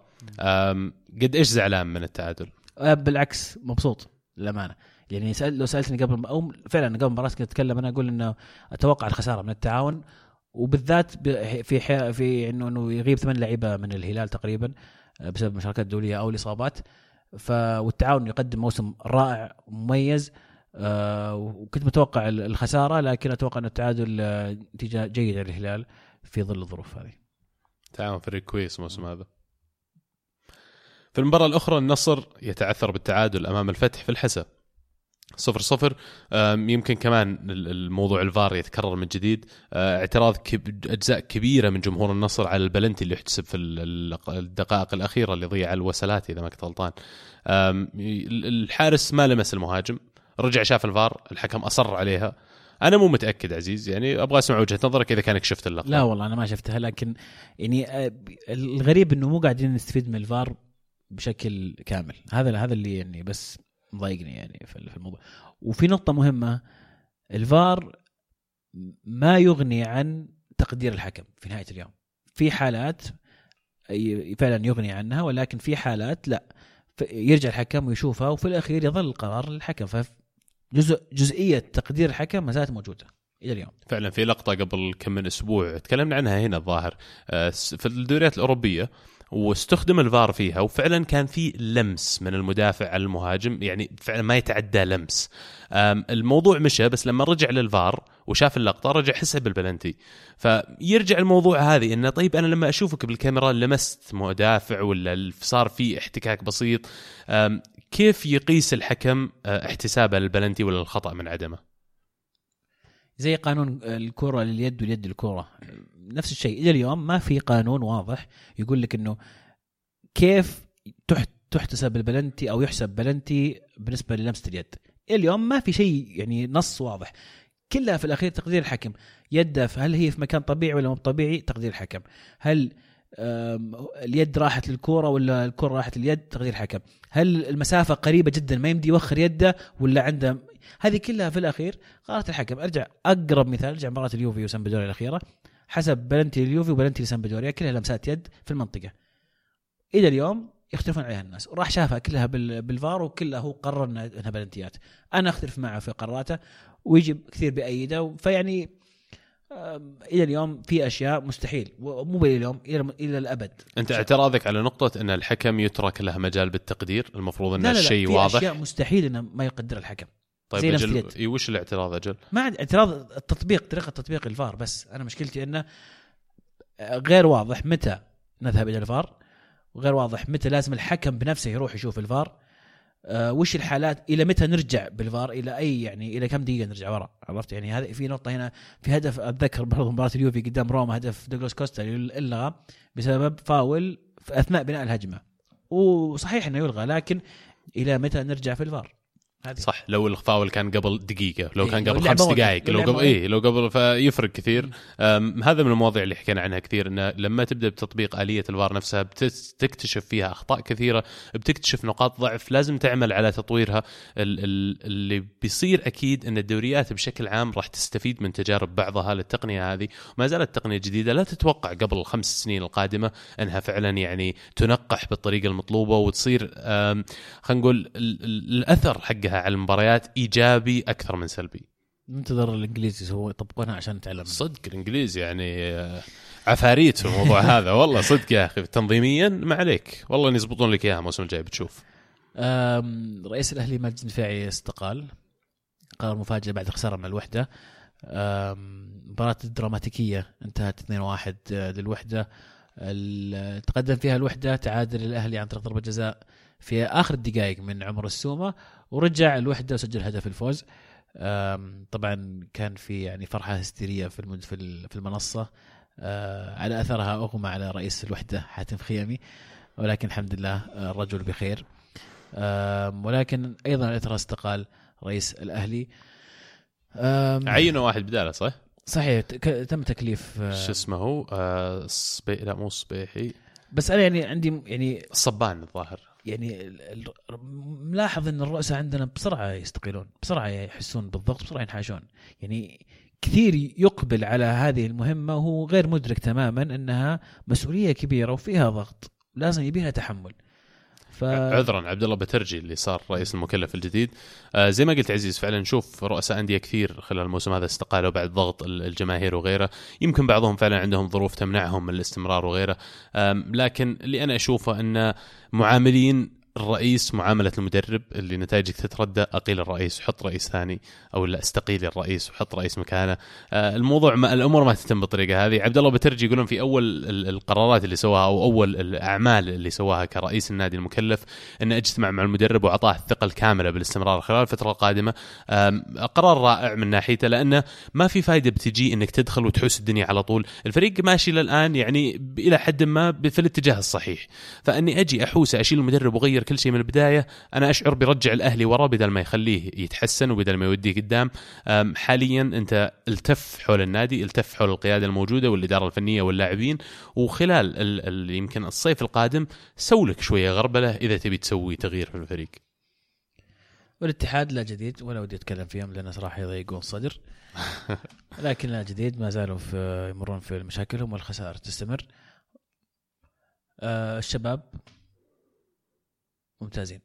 قد إيش زعلان من التعادل؟ آه، بالعكس مبسوط للأمانة. يعني سأل لو سألتني قبل أو فعلا قبل المباراة كنت أتكلم أنا أقول إنه أتوقع الخسارة من التعاون وبالذات في حي... في إنه إنه يغيب ثمان لعيبة من الهلال تقريبا آه، بسبب مشاركات دوليه أو الإصابات. ف والتعاون يقدم موسم رائع ومميز. آه، وكنت متوقع ال- الخسارة لكن أتوقع إن التعادل آه، نتيجة جيدة للهلال في ظل الظروف هذه. تعاون فريق كويس الموسم هذا. في المباراة الأخرى النصر يتعثر بالتعادل أمام الفتح في الحسا صفر صفر يمكن كمان ال- الموضوع الفار يتكرر من جديد. أه، اعتراض. أجزاء كبيرة من جمهور النصر على البلنتي اللي يحتسب في ال- ال- الدقائق الأخيرة اللي ضيع الوسلات إذا ما كنت غلطان. الحارس ما لمس المهاجم. رجع شاف الفار الحكم أصر عليها. أنا مو متأكد عزيز يعني أبغى أسمع وجهة نظرك إذا كانك شفت اللقطة. لا والله أنا ما شفتها لكن يعني آه، الغريب إنه مو قاعدين نستفيد من الفار بشكل كامل. هذا هذا اللي يعني بس مضايقني يعني في الموضوع. وفي نقطة مهمة الفار ما يغني عن تقدير الحكم في نهاية اليوم. في حالات فعلا يغني عنها ولكن في حالات لا يرجع الحكم ويشوفها وفي الأخير يظل القرار للحكم فجزء جزئية تقدير الحكم ما زالت موجودة إلى اليوم. فعلا في لقطة قبل كم من أسبوع تكلمنا عنها هنا الظاهر آه، في الدوريات الأوروبية واستخدم الفار فيها وفعلا كان في لمس من المدافع على المهاجم يعني فعلا ما يتعدى لمس. الموضوع مشى بس لما رجع للفار وشاف اللقطة رجع حسب البلنتي فيرجع الموضوع هذه إنه طيب أنا لما أشوفك بالكاميرا لمست مدافع ولا صار في احتكاك بسيط. كيف يقيس الحكم آه، احتسابه للبلنتي ولا الخطأ من عدمه؟ زي قانون الكره لليد واليد للكره نفس الشيء. إلى اليوم ما في قانون واضح يقول لك إنه كيف تحت تحتسب البلنتي أو يحسب بلنتي بالنسبة للمسة اليد. اليوم ما في شيء يعني نص واضح. كلها في الأخير تقدير الحكم. يده هل هي في مكان طبيعي ولا مو طبيعي؟ تقدير الحكم. هل اليد راحت للكورة ولا الكوره راحت لليد؟ تقدير الحكم هل المسافة قريبة جدا ما يمدي يوخر يده ولا عنده؟ هذه كلها في الأخير قرارات الحكم. أرجع أقرب مثال أرجع مباراة اليوفي وسامبدوريا الأخيرة. حسب بلنتي اليوفي وبلنتي لسامبدوريا كلها لمسات يد في المنطقة. إلى اليوم يختلفون عليها الناس. وراح شافها كلها بال- بالفار وكلها هو قرر إنها بلنتيات. أنا أختلف معه في قراراته ويجي كثير بايده فيعني إلى اليوم في أشياء مستحيل ومو إلى اليوم إلى الأبد. أنت اعتراضك على نقطة أن الحكم يترك له مجال بالتقدير المفروض أن لا لا لا الشيء في واضح؟ أشياء مستحيل إنه ما يقدر الحكم. طيب زي نفس أجل اليد. إي، وش الاعتراض أجل؟ ما عندي اعتراض التطبيق طريقة تطبيق الفار بس. أنا مشكلتي أنه غير واضح متى نذهب إلى الفار وغير واضح متى لازم الحكم بنفسه يروح يشوف الفار. أه وش الحالات؟ إلى متى نرجع بالفار؟ إلى أي يعني إلى كم دقيقة نرجع ورا؟ عرفت؟ يعني هذه في نقطة هنا في هدف أتذكر برضه مباراة اليوفي قدام روما هدف دوغلاس كوستا الغى بسبب فاول في أثناء بناء الهجمة. وصحيح إنه يلغى لكن إلى متى نرجع في الفار؟ هذه. صح لو الفاول كان قبل دقيقة لو إيه، كان قبل خمس. دقائق لو قبل اي لو قبل فيفرق كثير. هذا من المواضيع اللي حكينا عنها كثير انه لما تبدأ بتطبيق آلية الفار نفسها بتكتشف فيها أخطاء كثيرة بتكتشف نقاط ضعف لازم تعمل على تطويرها. ال- ال- اللي بيصير أكيد إن الدوريات بشكل عام راح تستفيد من تجارب بعضها للتقنية هذه. وما زالت تقنية جديدة لا تتوقع قبل الخمس سنين القادمة إنها فعلا يعني تنقح بالطريقة المطلوبة وتصير خلينا نقول ال- ال- الأثر حقها على المباريات إيجابي أكثر من سلبي. ننتظر الانجليز يسووا يطبقونها عشان نتعلم صدق الانجليز يعني آه، عفاريت في الموضوع هذا. والله صدق يا أخي تنظيميا ما عليك. والله إن يزبطون لك إياها الموسم الجاي بتشوف. رئيس الأهلي ماجد الدفاعي استقال قرار مفاجئ بعد خسارة من الوحدة. مباراة دراماتيكية انتهت 2-1 للوحدة. ال- تقدم فيها الوحدة تعادل الأهلي عن طريق ضربة جزاء في آخر الدقائق من عمر السومة. ورجع الوحدة وسجل هدف الفوز. طبعا كان في يعني فرحة هستيرية في في ال- في المنصة. أه، على أثرها أغمى على رئيس الوحدة حاتم خيامي. ولكن الحمد لله أه، الرجل بخير. ولكن أيضا على أثرها استقال رئيس الأهلي. أم، عينوا واحد بداله صح؟ صحيح تم تكليف آه، شو اسمه هو؟ آه صبي... لا مو صبيحي. بس أنا يعني عندي يعني الصبان الظاهر. يعني ملاحظ إن الرؤساء عندنا بسرعة يستقيلون بسرعة يحسون بالضغط بسرعة ينحاشون. يعني كثير يقبل على هذه المهمة وهو غير مدرك تماما إنها مسؤولية كبيرة وفيها ضغط لازم يبيها تحمل. ف عذرا عبد الله بترجي اللي صار رئيس المكلف الجديد. آه زي ما قلت عزيز فعلا نشوف رؤساء أندية كثير خلال الموسم هذا استقالوا بعد ضغط ال- الجماهير وغيره. يمكن بعضهم فعلا عندهم ظروف تمنعهم من الاستمرار وغيره. آم، لكن اللي أنا أشوفه أن معاملين الرئيس معاملة المدرب اللي نتائجك تتردى أقيل الرئيس وحط رئيس ثاني أو لا أستقيل الرئيس وحط رئيس مكانه. آه، الموضوع ما الأمور ما تتم بالطريقة هذه. عبد الله بترجي يقولون في ال- القرارات اللي سواها أو أول الأعمال اللي سواها كرئيس النادي المكلف أنه أجتمع مع المدرب وأعطاه الثقة الكاملة بالاستمرار خلال الفترة القادمة. آم، قرار رائع من ناحيته لأنه ما في فايدة بتجي أنك تدخل وتحوس الدنيا على طول. الفريق ماشي للآن يعني إلى حد ما في الاتجاه الصحيح. فإني أجي أحوس أشيل المدرب وأغير كل شيء من البداية. أنا أشعر بيرجع الأهلي ورا بدل ما يخليه يتحسن وبدل ما يوديه قدام. حاليا أنت التف حول النادي التف حول القيادة الموجودة والإدارة الفنية واللاعبين. وخلال ال ال يمكن الصيف القادم سولك شوية غربلة إذا تبي تسوي تغيير في الفريق. والاتحاد لا جديد ولا ودي أتكلم فيهم لأن صراحة يضيقون الصدر لكن لا جديد ما زالوا في يمرون في مشاكلهم والخسائر تستمر. آه الشباب ممتازين.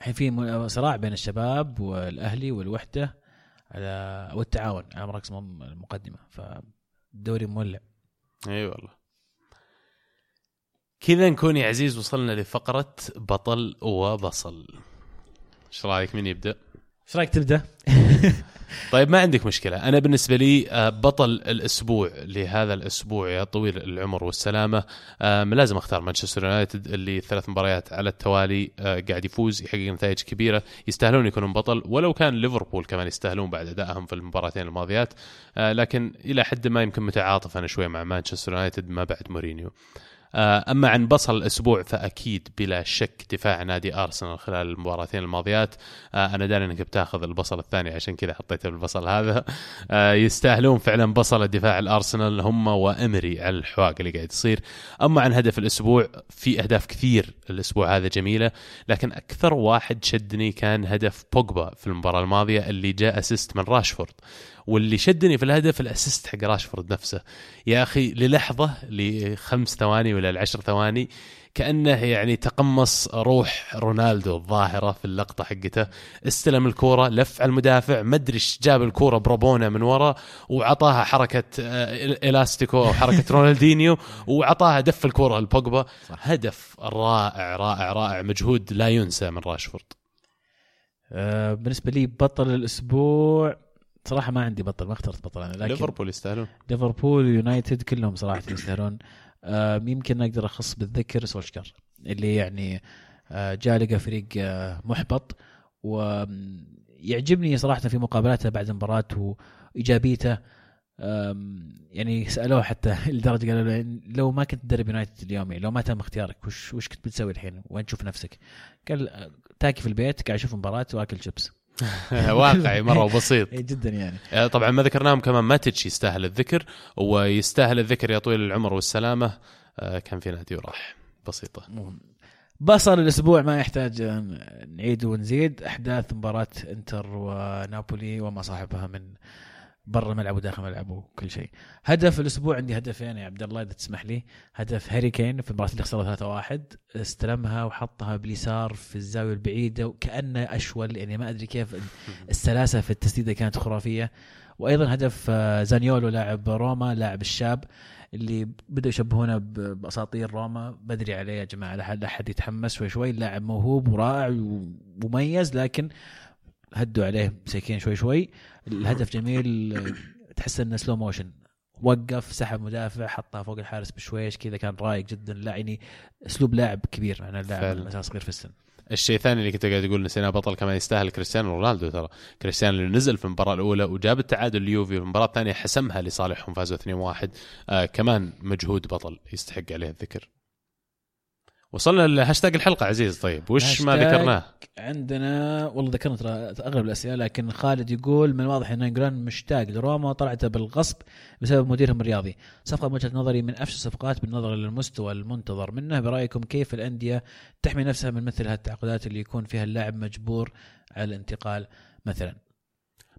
الحين في صراع بين الشباب والأهلي والوحدة على والتعاون على مراكز المقدمة فالدوري مولع. إي والله. كذا نكون يا عزيز وصلنا لفقرة بطل وبصل. إيش رأيك؟ مين يبدأ؟ إيش رأيك تبدأ؟ طيب ما عندك مشكلة أنا بالنسبة لي آه، بطل الأسبوع لهذا الأسبوع يا طويل العمر والسلامة آم، لازم أختار مانشستر يونايتد اللي ثلاث مباريات على التوالي آه، قاعد يفوز يحقق نتائج كبيرة يستاهلون يكونون بطل ولو كان ليفربول كمان يستاهلون بعد أدائهم في المباراتين الماضيات آه، لكن إلى حد ما يمكن متعاطف أنا شوي مع مانشستر يونايتد ما بعد مورينيو آه، أما عن بصل الأسبوع فأكيد بلا شك دفاع نادي أرسنال خلال المباراتين الماضيات. آه، أنا داري أنك بتاخذ البصل الثاني عشان كذا حطيته بالبصل هذا. آه، يستاهلون فعلا بصل الدفاع الأرسنال هم وأمري على الحواق اللي قاعد يصير. أما عن هدف الأسبوع في أهداف كثير الأسبوع هذا جميلة لكن أكثر واحد شدني كان هدف بوجبا في المباراة الماضية اللي جاء assist من راشفورد. واللي شدني في الهدف ال assist حق راشفورد نفسه. يا أخي للحظة لخمس ثواني ولا العشر ثواني. كأنه يعني تقمص روح رونالدو الظاهرة في اللقطة حقته. استلم الكورة لف على المدافع ما أدري إيش جاب الكورة برابونا من ورا وعطاها حركة آه، إلاستيكو أو حركة رونالدينيو وعطاها دف الكورة لبوجبا. هدف رائع رائع رائع مجهود لا ينسى من راشفورد. آه بالنسبة لي بطل الأسبوع صراحة ما عندي بطل ما اخترت بطل أنا لكن ليفربول يستاهلون. ليفربول ويونايتد كلهم صراحة يستاهلون. يمكن أقدر أخص بالذكر سولشكار اللي يعني آه جاء لقى فريق آه محبط ويعجبني صراحة في مقابلاته بعد المباراه وإيجابيته. يعني سألوه حتى لدرجة قالوا له لو ما كنت تدرب يونايتد اليوم لو ما تم اختيارك وش وش كنت بتسوي الحين؟ وين تشوف نفسك؟ قال آه، تاكي في البيت قاعد أشوف مباراة وأكل شيبس. واقعي مرة وبسيط. إيه جدا يعني. آه، طبعا ما ذكرناهم كمان ماتش يستاهل الذكر ويستاهل الذكر يا طويل العمر والسلامة. آه، كان في نادي وراح. بسيطة. بصل الأسبوع ما يحتاج نعيد ونزيد. أحداث مباراة إنتر ونابولي وما صاحبها من برا الملعب وداخل الملعب وكل شيء. هدف الأسبوع عندي هدفين يا عبد الله إذا تسمح لي، هدف هاري كين في المباراه اللي خسروا 3-1 استلمها وحطها باليسار في الزاوية البعيدة وكأنه أشول يعني ما أدري كيف السلاسة في التسديدة كانت خرافية. وأيضا هدف آه، زانيولو لاعب روما لاعب الشاب اللي بدأوا يشبهونه بأساطير روما بدري عليه يا جماعة لا حد- يتحمس شوي شوي اللاعب موهوب ورائع ومميز لكن هدوا عليه مساكين شوي شوي. الهدف جميل تحس إنه slow motion وقف سحب مدافع حطها فوق الحارس بشويش كذا كان رايق جدا. لا يعني أسلوب لاعب كبير مع انه فعلا. لاعب مثلا صغير في السن. الشيء الثاني اللي كنت قاعد تقول نسينا بطل كمان يستاهل كريستيانو رونالدو ترى. كريستيانو اللي نزل في المباراة الأولى وجاب التعادل ليوفي في المباراة الثانية حسمها لصالحهم فازوا 2-1 آه كمان مجهود بطل يستحق عليه الذكر. وصلنا لهاشتاج الحلقة عزيز. طيب وش ما ذكرناه؟ عندنا والله ذكرنا ترى أغلب الأسئلة لكن خالد يقول من الواضح ان انجلان مشتاق لروما وطلعته بالغصب بسبب مديرهم الرياضي. صفقة من وجهة نظري من أفشل الصفقات بالنظر للمستوى المنتظر. منه برايكم كيف الأندية تحمي نفسها من مثل هالتعاقدات اللي يكون فيها اللاعب مجبور على الانتقال مثلا؟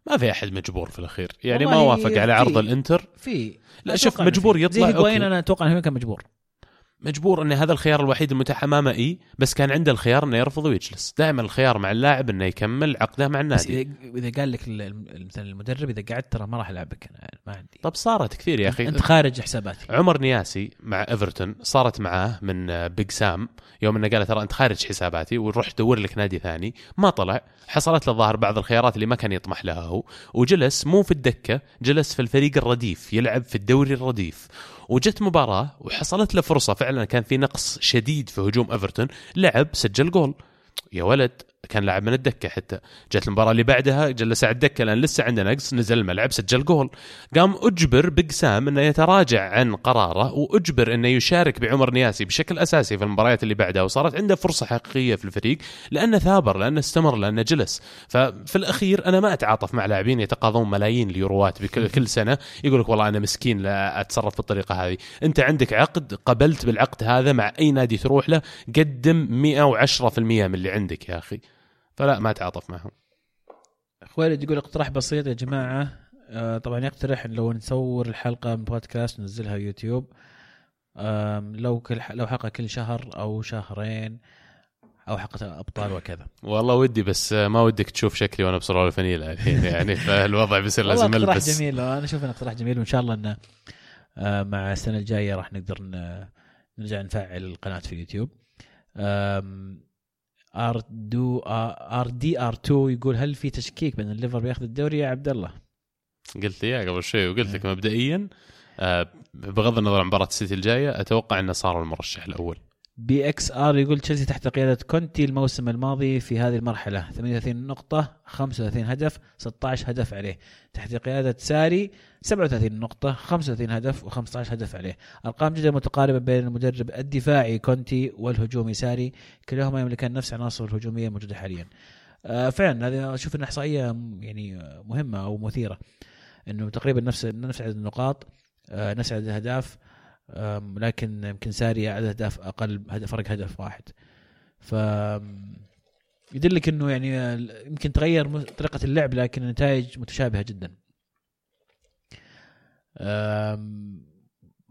ما في أحد مجبور في الأخير. يعني ما وافق على عرض الإنتر. في لا، شوف، مجبور. يطلع، زي. أنا أتوقع إنه كان مجبور. مجبور أن هذا الخيار الوحيد المتاح أمامه إي بس كان عنده الخيار أنه يرفض ويجلس. دائما الخيار مع اللاعب أنه يكمل عقده مع بس النادي. اذا إذا قال لك مثلا المدرب إذا قعدت ترى ما راح العبك أنا ما عندي. طب صارت كثير يا أخي. أنت خارج حساباتي. عمر نياسي مع إيفرتون صارت معاه من بيج سام يوم إنه قال ترى أنت خارج حساباتي وروح دور لك نادي ثاني. ما طلع. حصلت له الظاهر بعض الخيارات اللي ما كان يطمح لها هو. وجلس مو في الدكة جلس في الفريق الرديف يلعب في الدوري الرديف. وجت مباراة وحصلت له فرصة. فعلا كان في نقص شديد في هجوم إيفرتون. لعب سجل جول. يا ولد كان لاعب من الدكة حتى. جت المباراة اللي بعدها جلس على الدكة لأن لسه عنده نقص نزل الملعب سجل جول. قام أجبر بيج سام إنه يتراجع عن قراره وأجبر إنه يشارك بعمر نياسي بشكل أساسي في المباريات اللي بعدها وصارت عنده فرصة حقيقية في الفريق لأنه ثابر لأنه استمر لأنه جلس. ففي الأخير أنا ما أتعاطف مع لاعبين يتقاضون ملايين اليوروات بكل كل سنة يقول لك والله أنا مسكين لا أتصرف بالطريقة هذه. أنت عندك عقد قبلت بالعقد هذا مع أي نادي تروح له قدم 110% من اللي عندك يا أخي. فلا ما اتعاطف معهم. خوالد يقول اقتراح بسيط يا جماعة آه طبعا يقترح لو نصور الحلقة من بودكاست ننزلها يوتيوب. لو كل لو حلقة كل شهر أو شهرين أو حلقة أبطال وكذا. والله ودي بس ما ودك تشوف شكلي وأنا بسروال وفنيله الحين يعني فالوضع بيصير والله لازم اقتراح ألبس. جميل أنا أشوف إنه اقتراح جميل وإن شاء الله إنه آه، مع السنة الجاية راح نقدر نرجع نفعل القناة في اليوتيوب R دو RDR 2 يقول هل في تشكيك بأن الليفر بياخذ الدوري يا عبد الله؟ قلت لي قبل شوي وقلت لك إيه. مبدئيا آه، بغض النظر عن مباراة السيتي الجاية أتوقع إنه صار المرشح الأول BXR يقول تشيلسي تحت قيادة كونتي الموسم الماضي في هذه المرحلة. 38 نقطة 35 هدف 16 هدف عليه. تحت قيادة ساري 37 نقطة 35 هدف و15 هدف عليه. أرقام جدا متقاربة بين المدرب الدفاعي كونتي والهجومي ساري. كلاهما يملكان نفس العناصر الهجومية الموجودة حاليا. آه، فعلا هذه أشوف إنها إحصائية يعني آه، مهمة أو مثيرة. إنه تقريبا نفس نفس عدد النقاط آه، نفس عدد الأهداف. لكن يمكن ساري عدد أهداف أقل هدف فرق هدف واحد. ف يدلك إنه يعني يمكن تغير طريقة اللعب لكن النتائج متشابهة جدا.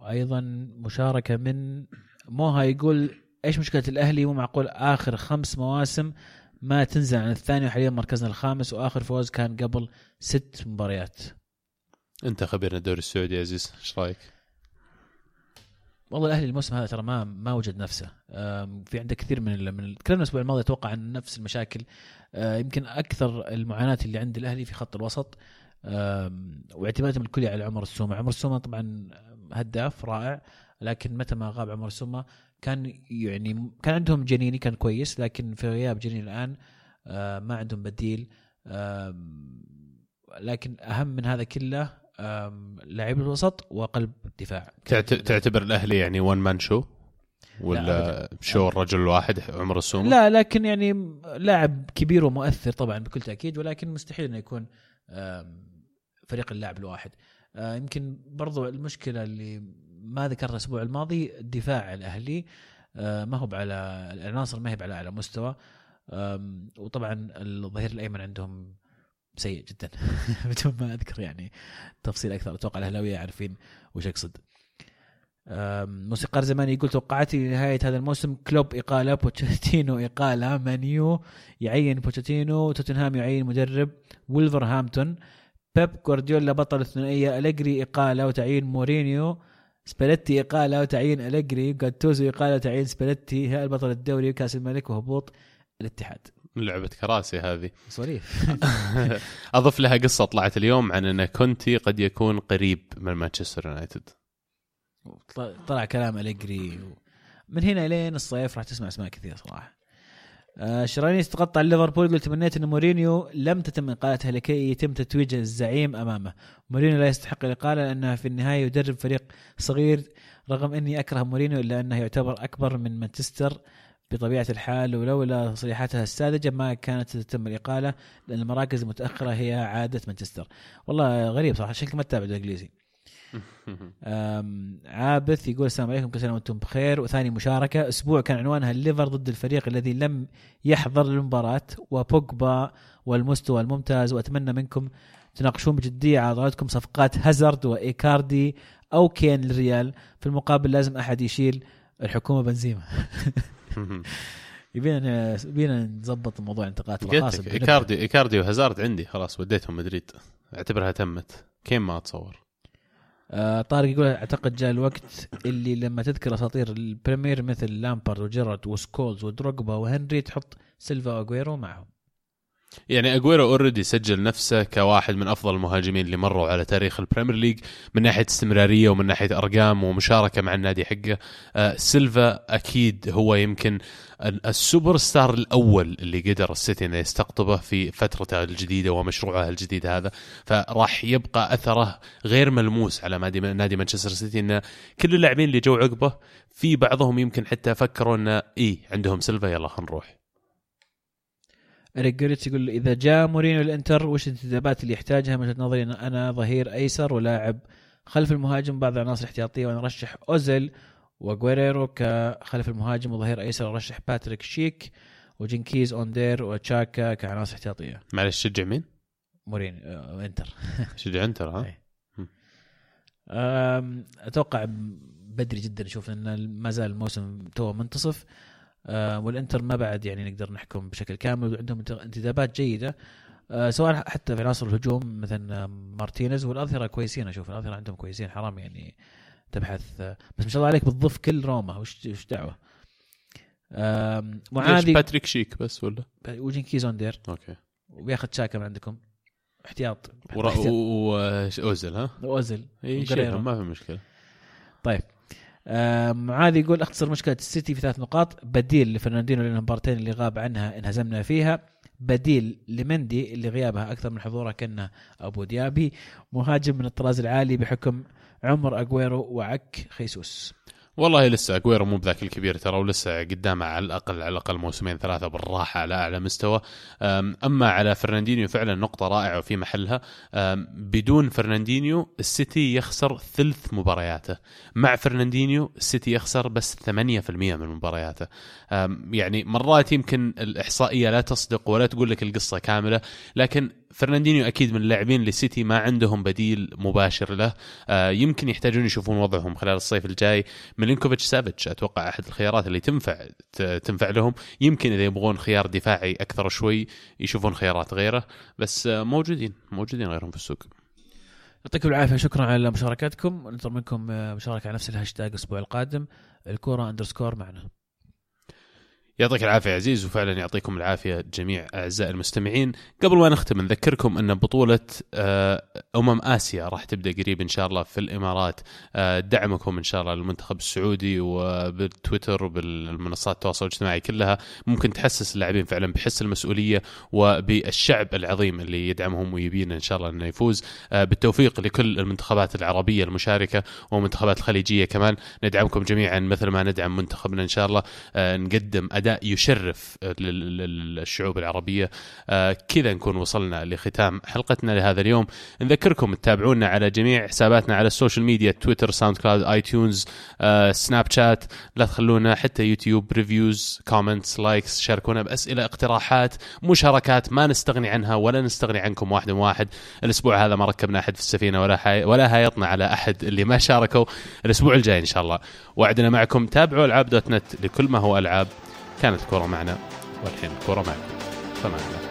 أيضا مشاركة من موها يقول إيش مشكلة الأهلي؟ مو معقول آخر خمس مواسم ما تنزل عن الثاني وحاليا مركزنا الخامس وآخر فوز كان قبل ست مباريات. أنت خبرنا الدوري السعودي يا عزيز إيش رأيك؟ والله الأهلي الموسم هذا ترى ما ما وجد نفسه. في عنده كثير من من تكلمنا الأسبوع الماضي أتوقع عن نفس المشاكل أه، يمكن أكثر المعاناة اللي عند الأهلي في خط الوسط واعتمادهم الكلي على عمر السومة. عمر السومة طبعا هداف رائع لكن متى ما غاب عمر السومة كان يعني كان عندهم جنيني كان كويس لكن في غياب جنيني الآن أه، ما عندهم بديل. لكن أهم من هذا كله لاعب الوسط وقلب تعت- تعتبر الأهلي يعني ون مان شو؟ ولا شو الرجل الواحد عمر السومه؟ لا لكن يعني لاعب كبير ومؤثر طبعا بكل تأكيد ولكن مستحيل إنه يكون فريق اللاعب الواحد. آه، يمكن برضو المشكلة اللي ما ذكرتها الأسبوع الماضي الدفاع الأهلي. آه، ما هو على العناصر ما هي على أعلى مستوى. وطبعا الظهير الأيمن عندهم سيء جدا. بدون ما أذكر يعني تفصيل أكثر. أتوقع الأهلاوية عارفين وش أقصد. موسيقار زمان يقول توقعاتي لنهاية هذا الموسم كلوب إقالة بوتشيتينو إقالة مانيو يعين بوتشيتينو توتنهام يعين مدرب ولفرهامبتون بيب جوارديولا بطل الثنائية أليجري إقالة وتعيين مورينيو سباليتي إقالة وتعيين أليجري جاتوزو إقالة وتعيين سباليتي هي البطل الدوري وكأس الملك وهبوط الاتحاد. لعبة كراسي هذه. سواليف أضف لها قصة طلعت اليوم عن أن كونتي قد يكون قريب من مانشستر يونايتد. طلع كلام أليجري من هنا لين الصيف راح تسمع أسماء كثير صراحة. آه شرانيس تقطع ليفربول يقول تمنيت إن مورينيو لم تتم اقالته لكي يتم تتويج الزعيم أمامه. مورينيو لا يستحق الإقالة لأنه في النهاية يدرب فريق صغير رغم إني أكره مورينيو إلا أنه يعتبر أكبر من مانشستر بطبيعة الحال ولولا تصريحاتها الساذجة ما كانت تتم الإقالة لأن المراكز المتأخرة هي عادة مانشستر. والله غريب صراحة شكلك ما تتابع الانجليزي أم، عابث يقول السلام عليكم كل سنة وأنتم بخير. وثاني مشاركة أسبوع كان عنوانها الليفر ضد الفريق الذي لم يحضر المباراه وبوجبا والمستوى الممتاز. وأتمنى منكم تناقشون بجدية على ضلالتكم صفقات هازارد وإيكاردي أو كين للريال. في المقابل لازم أحد يشيل الحكومة بنزيما. يبينا يبينا نظبط موضوع انتقالات لك ايكاردي ايكاردي وهازارد عندي. خلاص وديتهم مدريد. أعتبرها تمت. كيف ما أتصور؟ آه طارق يقول أعتقد جاء الوقت اللي لما تذكر أساطير ال Premier مثل لامبارد وجيرارد وسكولز ودروجبا وهنري تحط سيلفا واجويرو معهم. يعني اجويرو already سجل نفسه كواحد من أفضل المهاجمين اللي مروا على تاريخ ال Premier League من ناحية استمرارية ومن ناحية أرقام ومشاركة مع النادي حقه. آه سيلفا أكيد هو يمكن السوبر ستار الأول اللي قدر السيتي إنه يستقطبه في فترته الجديدة ومشروعه الجديد هذا. فراح يبقى أثره غير ملموس على نادي مانشستر سيتي إنه كل اللاعبين اللي جو عقبه في بعضهم يمكن حتى فكروا إنه اي عندهم سيلفا يلا خلينا نروح. اريك جريتس يقول إذا جاء مورينيو الانتر وش الانتدابات اللي يحتاجها؟ من وجهة نظري أنا ظهير أيسر ولاعب خلف المهاجم بعض العناصر الاحتياطية. وأنا أرشح أوزيل وغويريرو كخلف المهاجم وظهير أيسر. أرشح باتريك شيك وجنكيز أوندير وتشاكا كعناصر احتياطية. معلش شجع مين؟ مورينيو آه، إنتر. شجع إنتر ها؟ أتوقع بدري جدا أشوف إن ما زال الموسم تو منتصف. والإنتر ما بعد يعني نقدر نحكم بشكل كامل وعندهم انتدابات جيدة. آه سواء حتى في عناصر الهجوم مثلا مارتينيز والاظهره كويسين أشوف الاظهره عندهم كويسين حرام يعني تبحث آه بس ما شاء الله عليك بتضيف كل روما. وش وش دعوة؟ معادي باتريك شيك بس ولا؟ وجنكيز أوندير okay. وبياخذ شاكا من عندكم. احتياط. واوزل ها؟ اوزل إي ما في مشكلة. طيب. معاذ يقول أختصر مشكلة السيتي في ثلاث نقاط. بديل لفرناندينو للمباراتين اللي غاب عنها انهزمنا فيها. بديل لمندي اللي غيابها أكثر من حضوره كأنه أبو ديابي. مهاجم من الطراز العالي بحكم عمر اجويرو وعك خيسوس. والله لسه اجويرو مو بذاك الكبير ترى ولسه قدامه على الأقل على الأقل موسمين ثلاثة بالراحة على أعلى مستوى. أما على فرناندينيو فعلا نقطة رائعة وفي محلها. بدون فرناندينيو السيتي يخسر ثلث مبارياته. مع فرناندينيو السيتي يخسر بس 8% من مبارياته. يعني مرات يمكن الإحصائية لا تصدق ولا تقول لك القصة كاملة لكن فرناندينيو أكيد من اللاعبين اللي سيتي ما عندهم بديل مباشر له. آه يمكن يحتاجون يشوفون وضعهم خلال الصيف الجاي. ميلينكوفيتش سافيتش أتوقع أحد الخيارات اللي تنفع تنفع لهم. يمكن إذا يبغون خيار دفاعي أكثر شوي يشوفون خيارات غيره. بس آه موجودين موجودين غيرهم في السوق. يعطيكم العافية شكرا على مشاركتكم. ننتظر منكم آه، مشاركة على نفس الهاشتاج الأسبوع القادم. الكورة underscore معنا. يعطيك العافية عزيز وفعلا يعطيكم العافية جميع أعزائي المستمعين. قبل ما نختم نذكركم أن بطولة آه، أمم آسيا راح تبدأ قريب إن شاء الله في الإمارات. آه، دعمكم إن شاء الله للمنتخب السعودي وبالتويتر وبالمنصات التواصل الاجتماعي كلها. ممكن تحسس اللاعبين فعلا بحس المسؤولية وبالشعب العظيم اللي يدعمهم ويبين إن شاء الله إنه يفوز. آه، بالتوفيق لكل المنتخبات العربية المشاركة والمنتخبات الخليجية كمان. ندعمكم جميعا مثل ما ندعم منتخبنا إن شاء الله. نقدم أداء يشرف للشعوب العربية. آه، كذا نكون وصلنا لختام حلقتنا لهذا اليوم. نذكركم تتابعونا على جميع حساباتنا على ال social media تويتر SoundCloud iTunes سناب شات لا تخلونا حتى يوتيوب reviews comments likes شاركونا بأسئلة اقتراحات مشاركات ما نستغني عنها ولا نستغني عنكم واحد واحد. الأسبوع هذا ما ركبنا احد في السفينة ولا حي... ولا هايطنا على أحد اللي ما شاركوا. الأسبوع الجاي إن شاء الله. وعدنا معكم تابعوا العاب dot net لكل ما هو ألعاب. كانت الكرة معنا والحين الكرة معكم فما